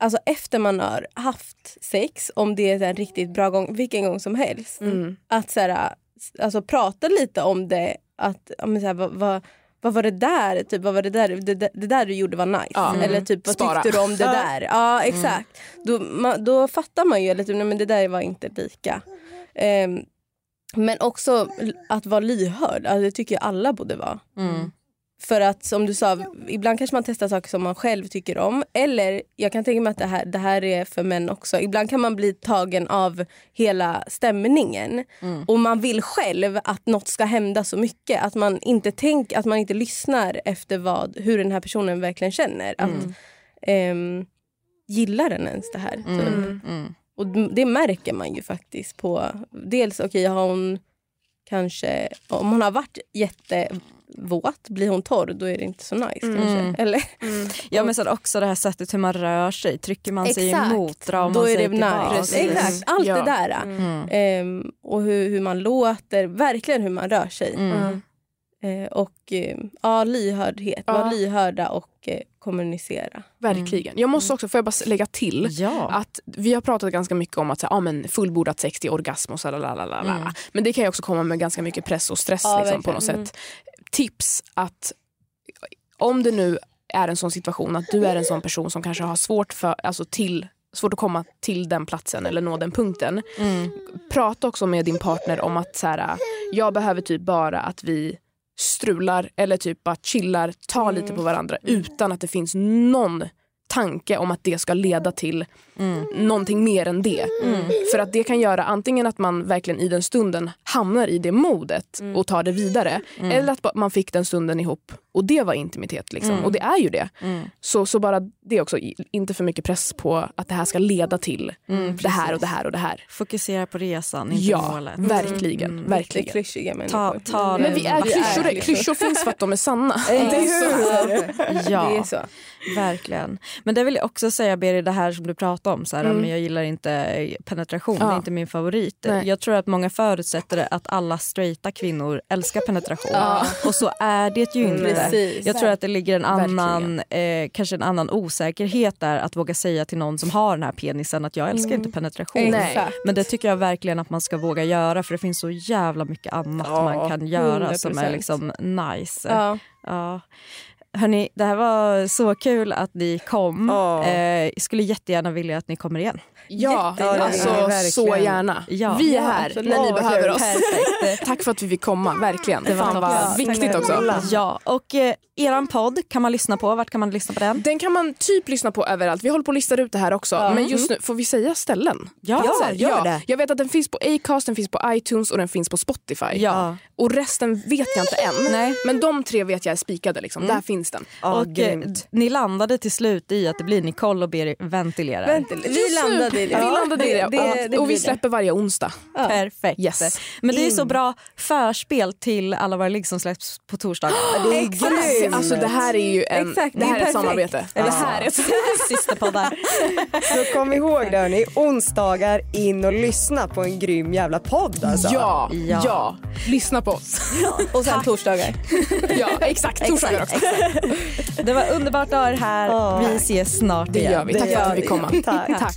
alltså efter man har haft sex, om det är en riktigt bra gång, vilken gång som helst. Mm. Att så här, alltså, prata lite om det, att, ja, men så här, vad, vad, vad var det där? Typ, vad var det, där? Det, det, det där du gjorde var nice. Ja. Mm. Eller typ, vad Spara. tyckte du om det där? Ja exakt. Då, man, då fattar man ju eller typ, nej, men det där var inte lika. Ehm, men också att vara lyhörd, alltså, det tycker jag alla borde vara. Mm. För att som du sa, ibland kanske man testar saker som man själv tycker om. Eller jag kan tänka mig att det här, det här är för män också. Ibland kan man bli tagen av hela stämningen. Och man vill själv att något ska hända så mycket. Att man inte, tänk, att man inte lyssnar efter vad, hur den här personen verkligen känner. Att, ehm, gillar den ens det här? Typ. Mm. Och det märker man ju faktiskt på... Dels okej, har hon kanske... Om hon har varit jättevåt, blir hon torr då är det inte så nice kanske. Eller? Ja men sen också det här sättet hur man rör sig. Trycker man sig Exakt. emot, drar man Då är sig det tillbaka. nice. Exakt, allt Ja. det där. Ehm, och hur, hur man låter, verkligen hur man rör sig. Mm. Eh, och eh, ja, lyhördhet, Ja. vara lyhörda och eh, kommunicera. Verkligen. Jag måste också, får jag bara lägga till, Ja. att vi har pratat ganska mycket om att så ja, men fullbordat sex till orgasm och så la, la, la, la. Men det kan ju också komma med ganska mycket press och stress Ja, liksom, på något sätt. Tips att om det nu är en sån situation att du är en sån person som kanske har svårt, för, alltså till, svårt att komma till den platsen eller nå den punkten. Prata också med din partner om att så här, jag behöver typ bara att vi strular eller typ bara chillar, tar lite på varandra utan att det finns någon tanke om att det ska leda till någonting mer än det. För att det kan göra antingen att man verkligen i den stunden hamnar i det modet och tar det vidare. Eller att man fick den stunden ihop och det var intimitet. Liksom. Och det är ju det. Så, så bara det också, inte för mycket press på att det här ska leda till det här och det här och det här. Fokusera på resan, inte Ja, målet. verkligen. Verkligen. klyschiga Ta, människor. ta Men vi är klyschor, liksom. klyschor finns för att de är sanna. Det är så. Ja. Det är så. Verkligen. Men det vill jag också säga Beri, det här som du pratade om, så här, Mm. men jag gillar inte penetration, det Ja. är inte min favorit. Nej. Jag tror att många förutsätter att alla straighta kvinnor älskar penetration. Ja. Och så är det ju inte. Precis. Jag tror att det ligger en annan, eh, kanske en annan osäkerhet där att våga säga till någon som har den här penisen att jag älskar inte penetration. Nej. Men det tycker jag verkligen att man ska våga göra för det finns så jävla mycket annat Ja, man kan göra som är 100%. liksom nice. Ja. Hörni, det här var så kul att ni kom. Ja. Eh, skulle jättegärna vilja att ni kommer igen. Ja, Ja, vill alltså, så gärna. Ja. Vi är Ja, här absolut. när ni behöver oss. Tack för att vi fick komma, verkligen. Det var Fan vad viktigt också. Ja, och eh, eran podd kan man lyssna på. Vart kan man lyssna på den? Den kan man typ lyssna på överallt. Vi håller på att lista ut det här också. Men just nu, får vi säga ställen? Ja, Platser? gör det. Jag vet att den finns på Acast, den finns på iTunes och den finns på Spotify. Ja. Och resten vet jag inte än. Nej. Men de tre vet jag är spikade. Liksom. Där finns den. Ja, och eh, ni landade till slut i att det blir Nicole och Beri ventilerar. Vänta, vi landade det. Vi landade i det. det, det, det och vi det. släpper varje onsdag. Perfekt. Yes. Men det är så bra förspel till alla våra ligg som släpps på torsdag. Det är Exakt. grymt. Alltså det här är ju en, Exakt, det här det är är ett samarbete. perfekt. Det här är ett Systerpoddar. Så kom ihåg det hörni, onsdagar in och lyssna på en grym jävla podd alltså. Ja, Ja. ja, Lyssna på oss. Och sen torsdagar. Ja, exakt. Torsdagar också. Det var underbart att ha er här. Ja. Vi ses snart Det igen. gör vi. Tack för att du fick komma. Tack. Tack.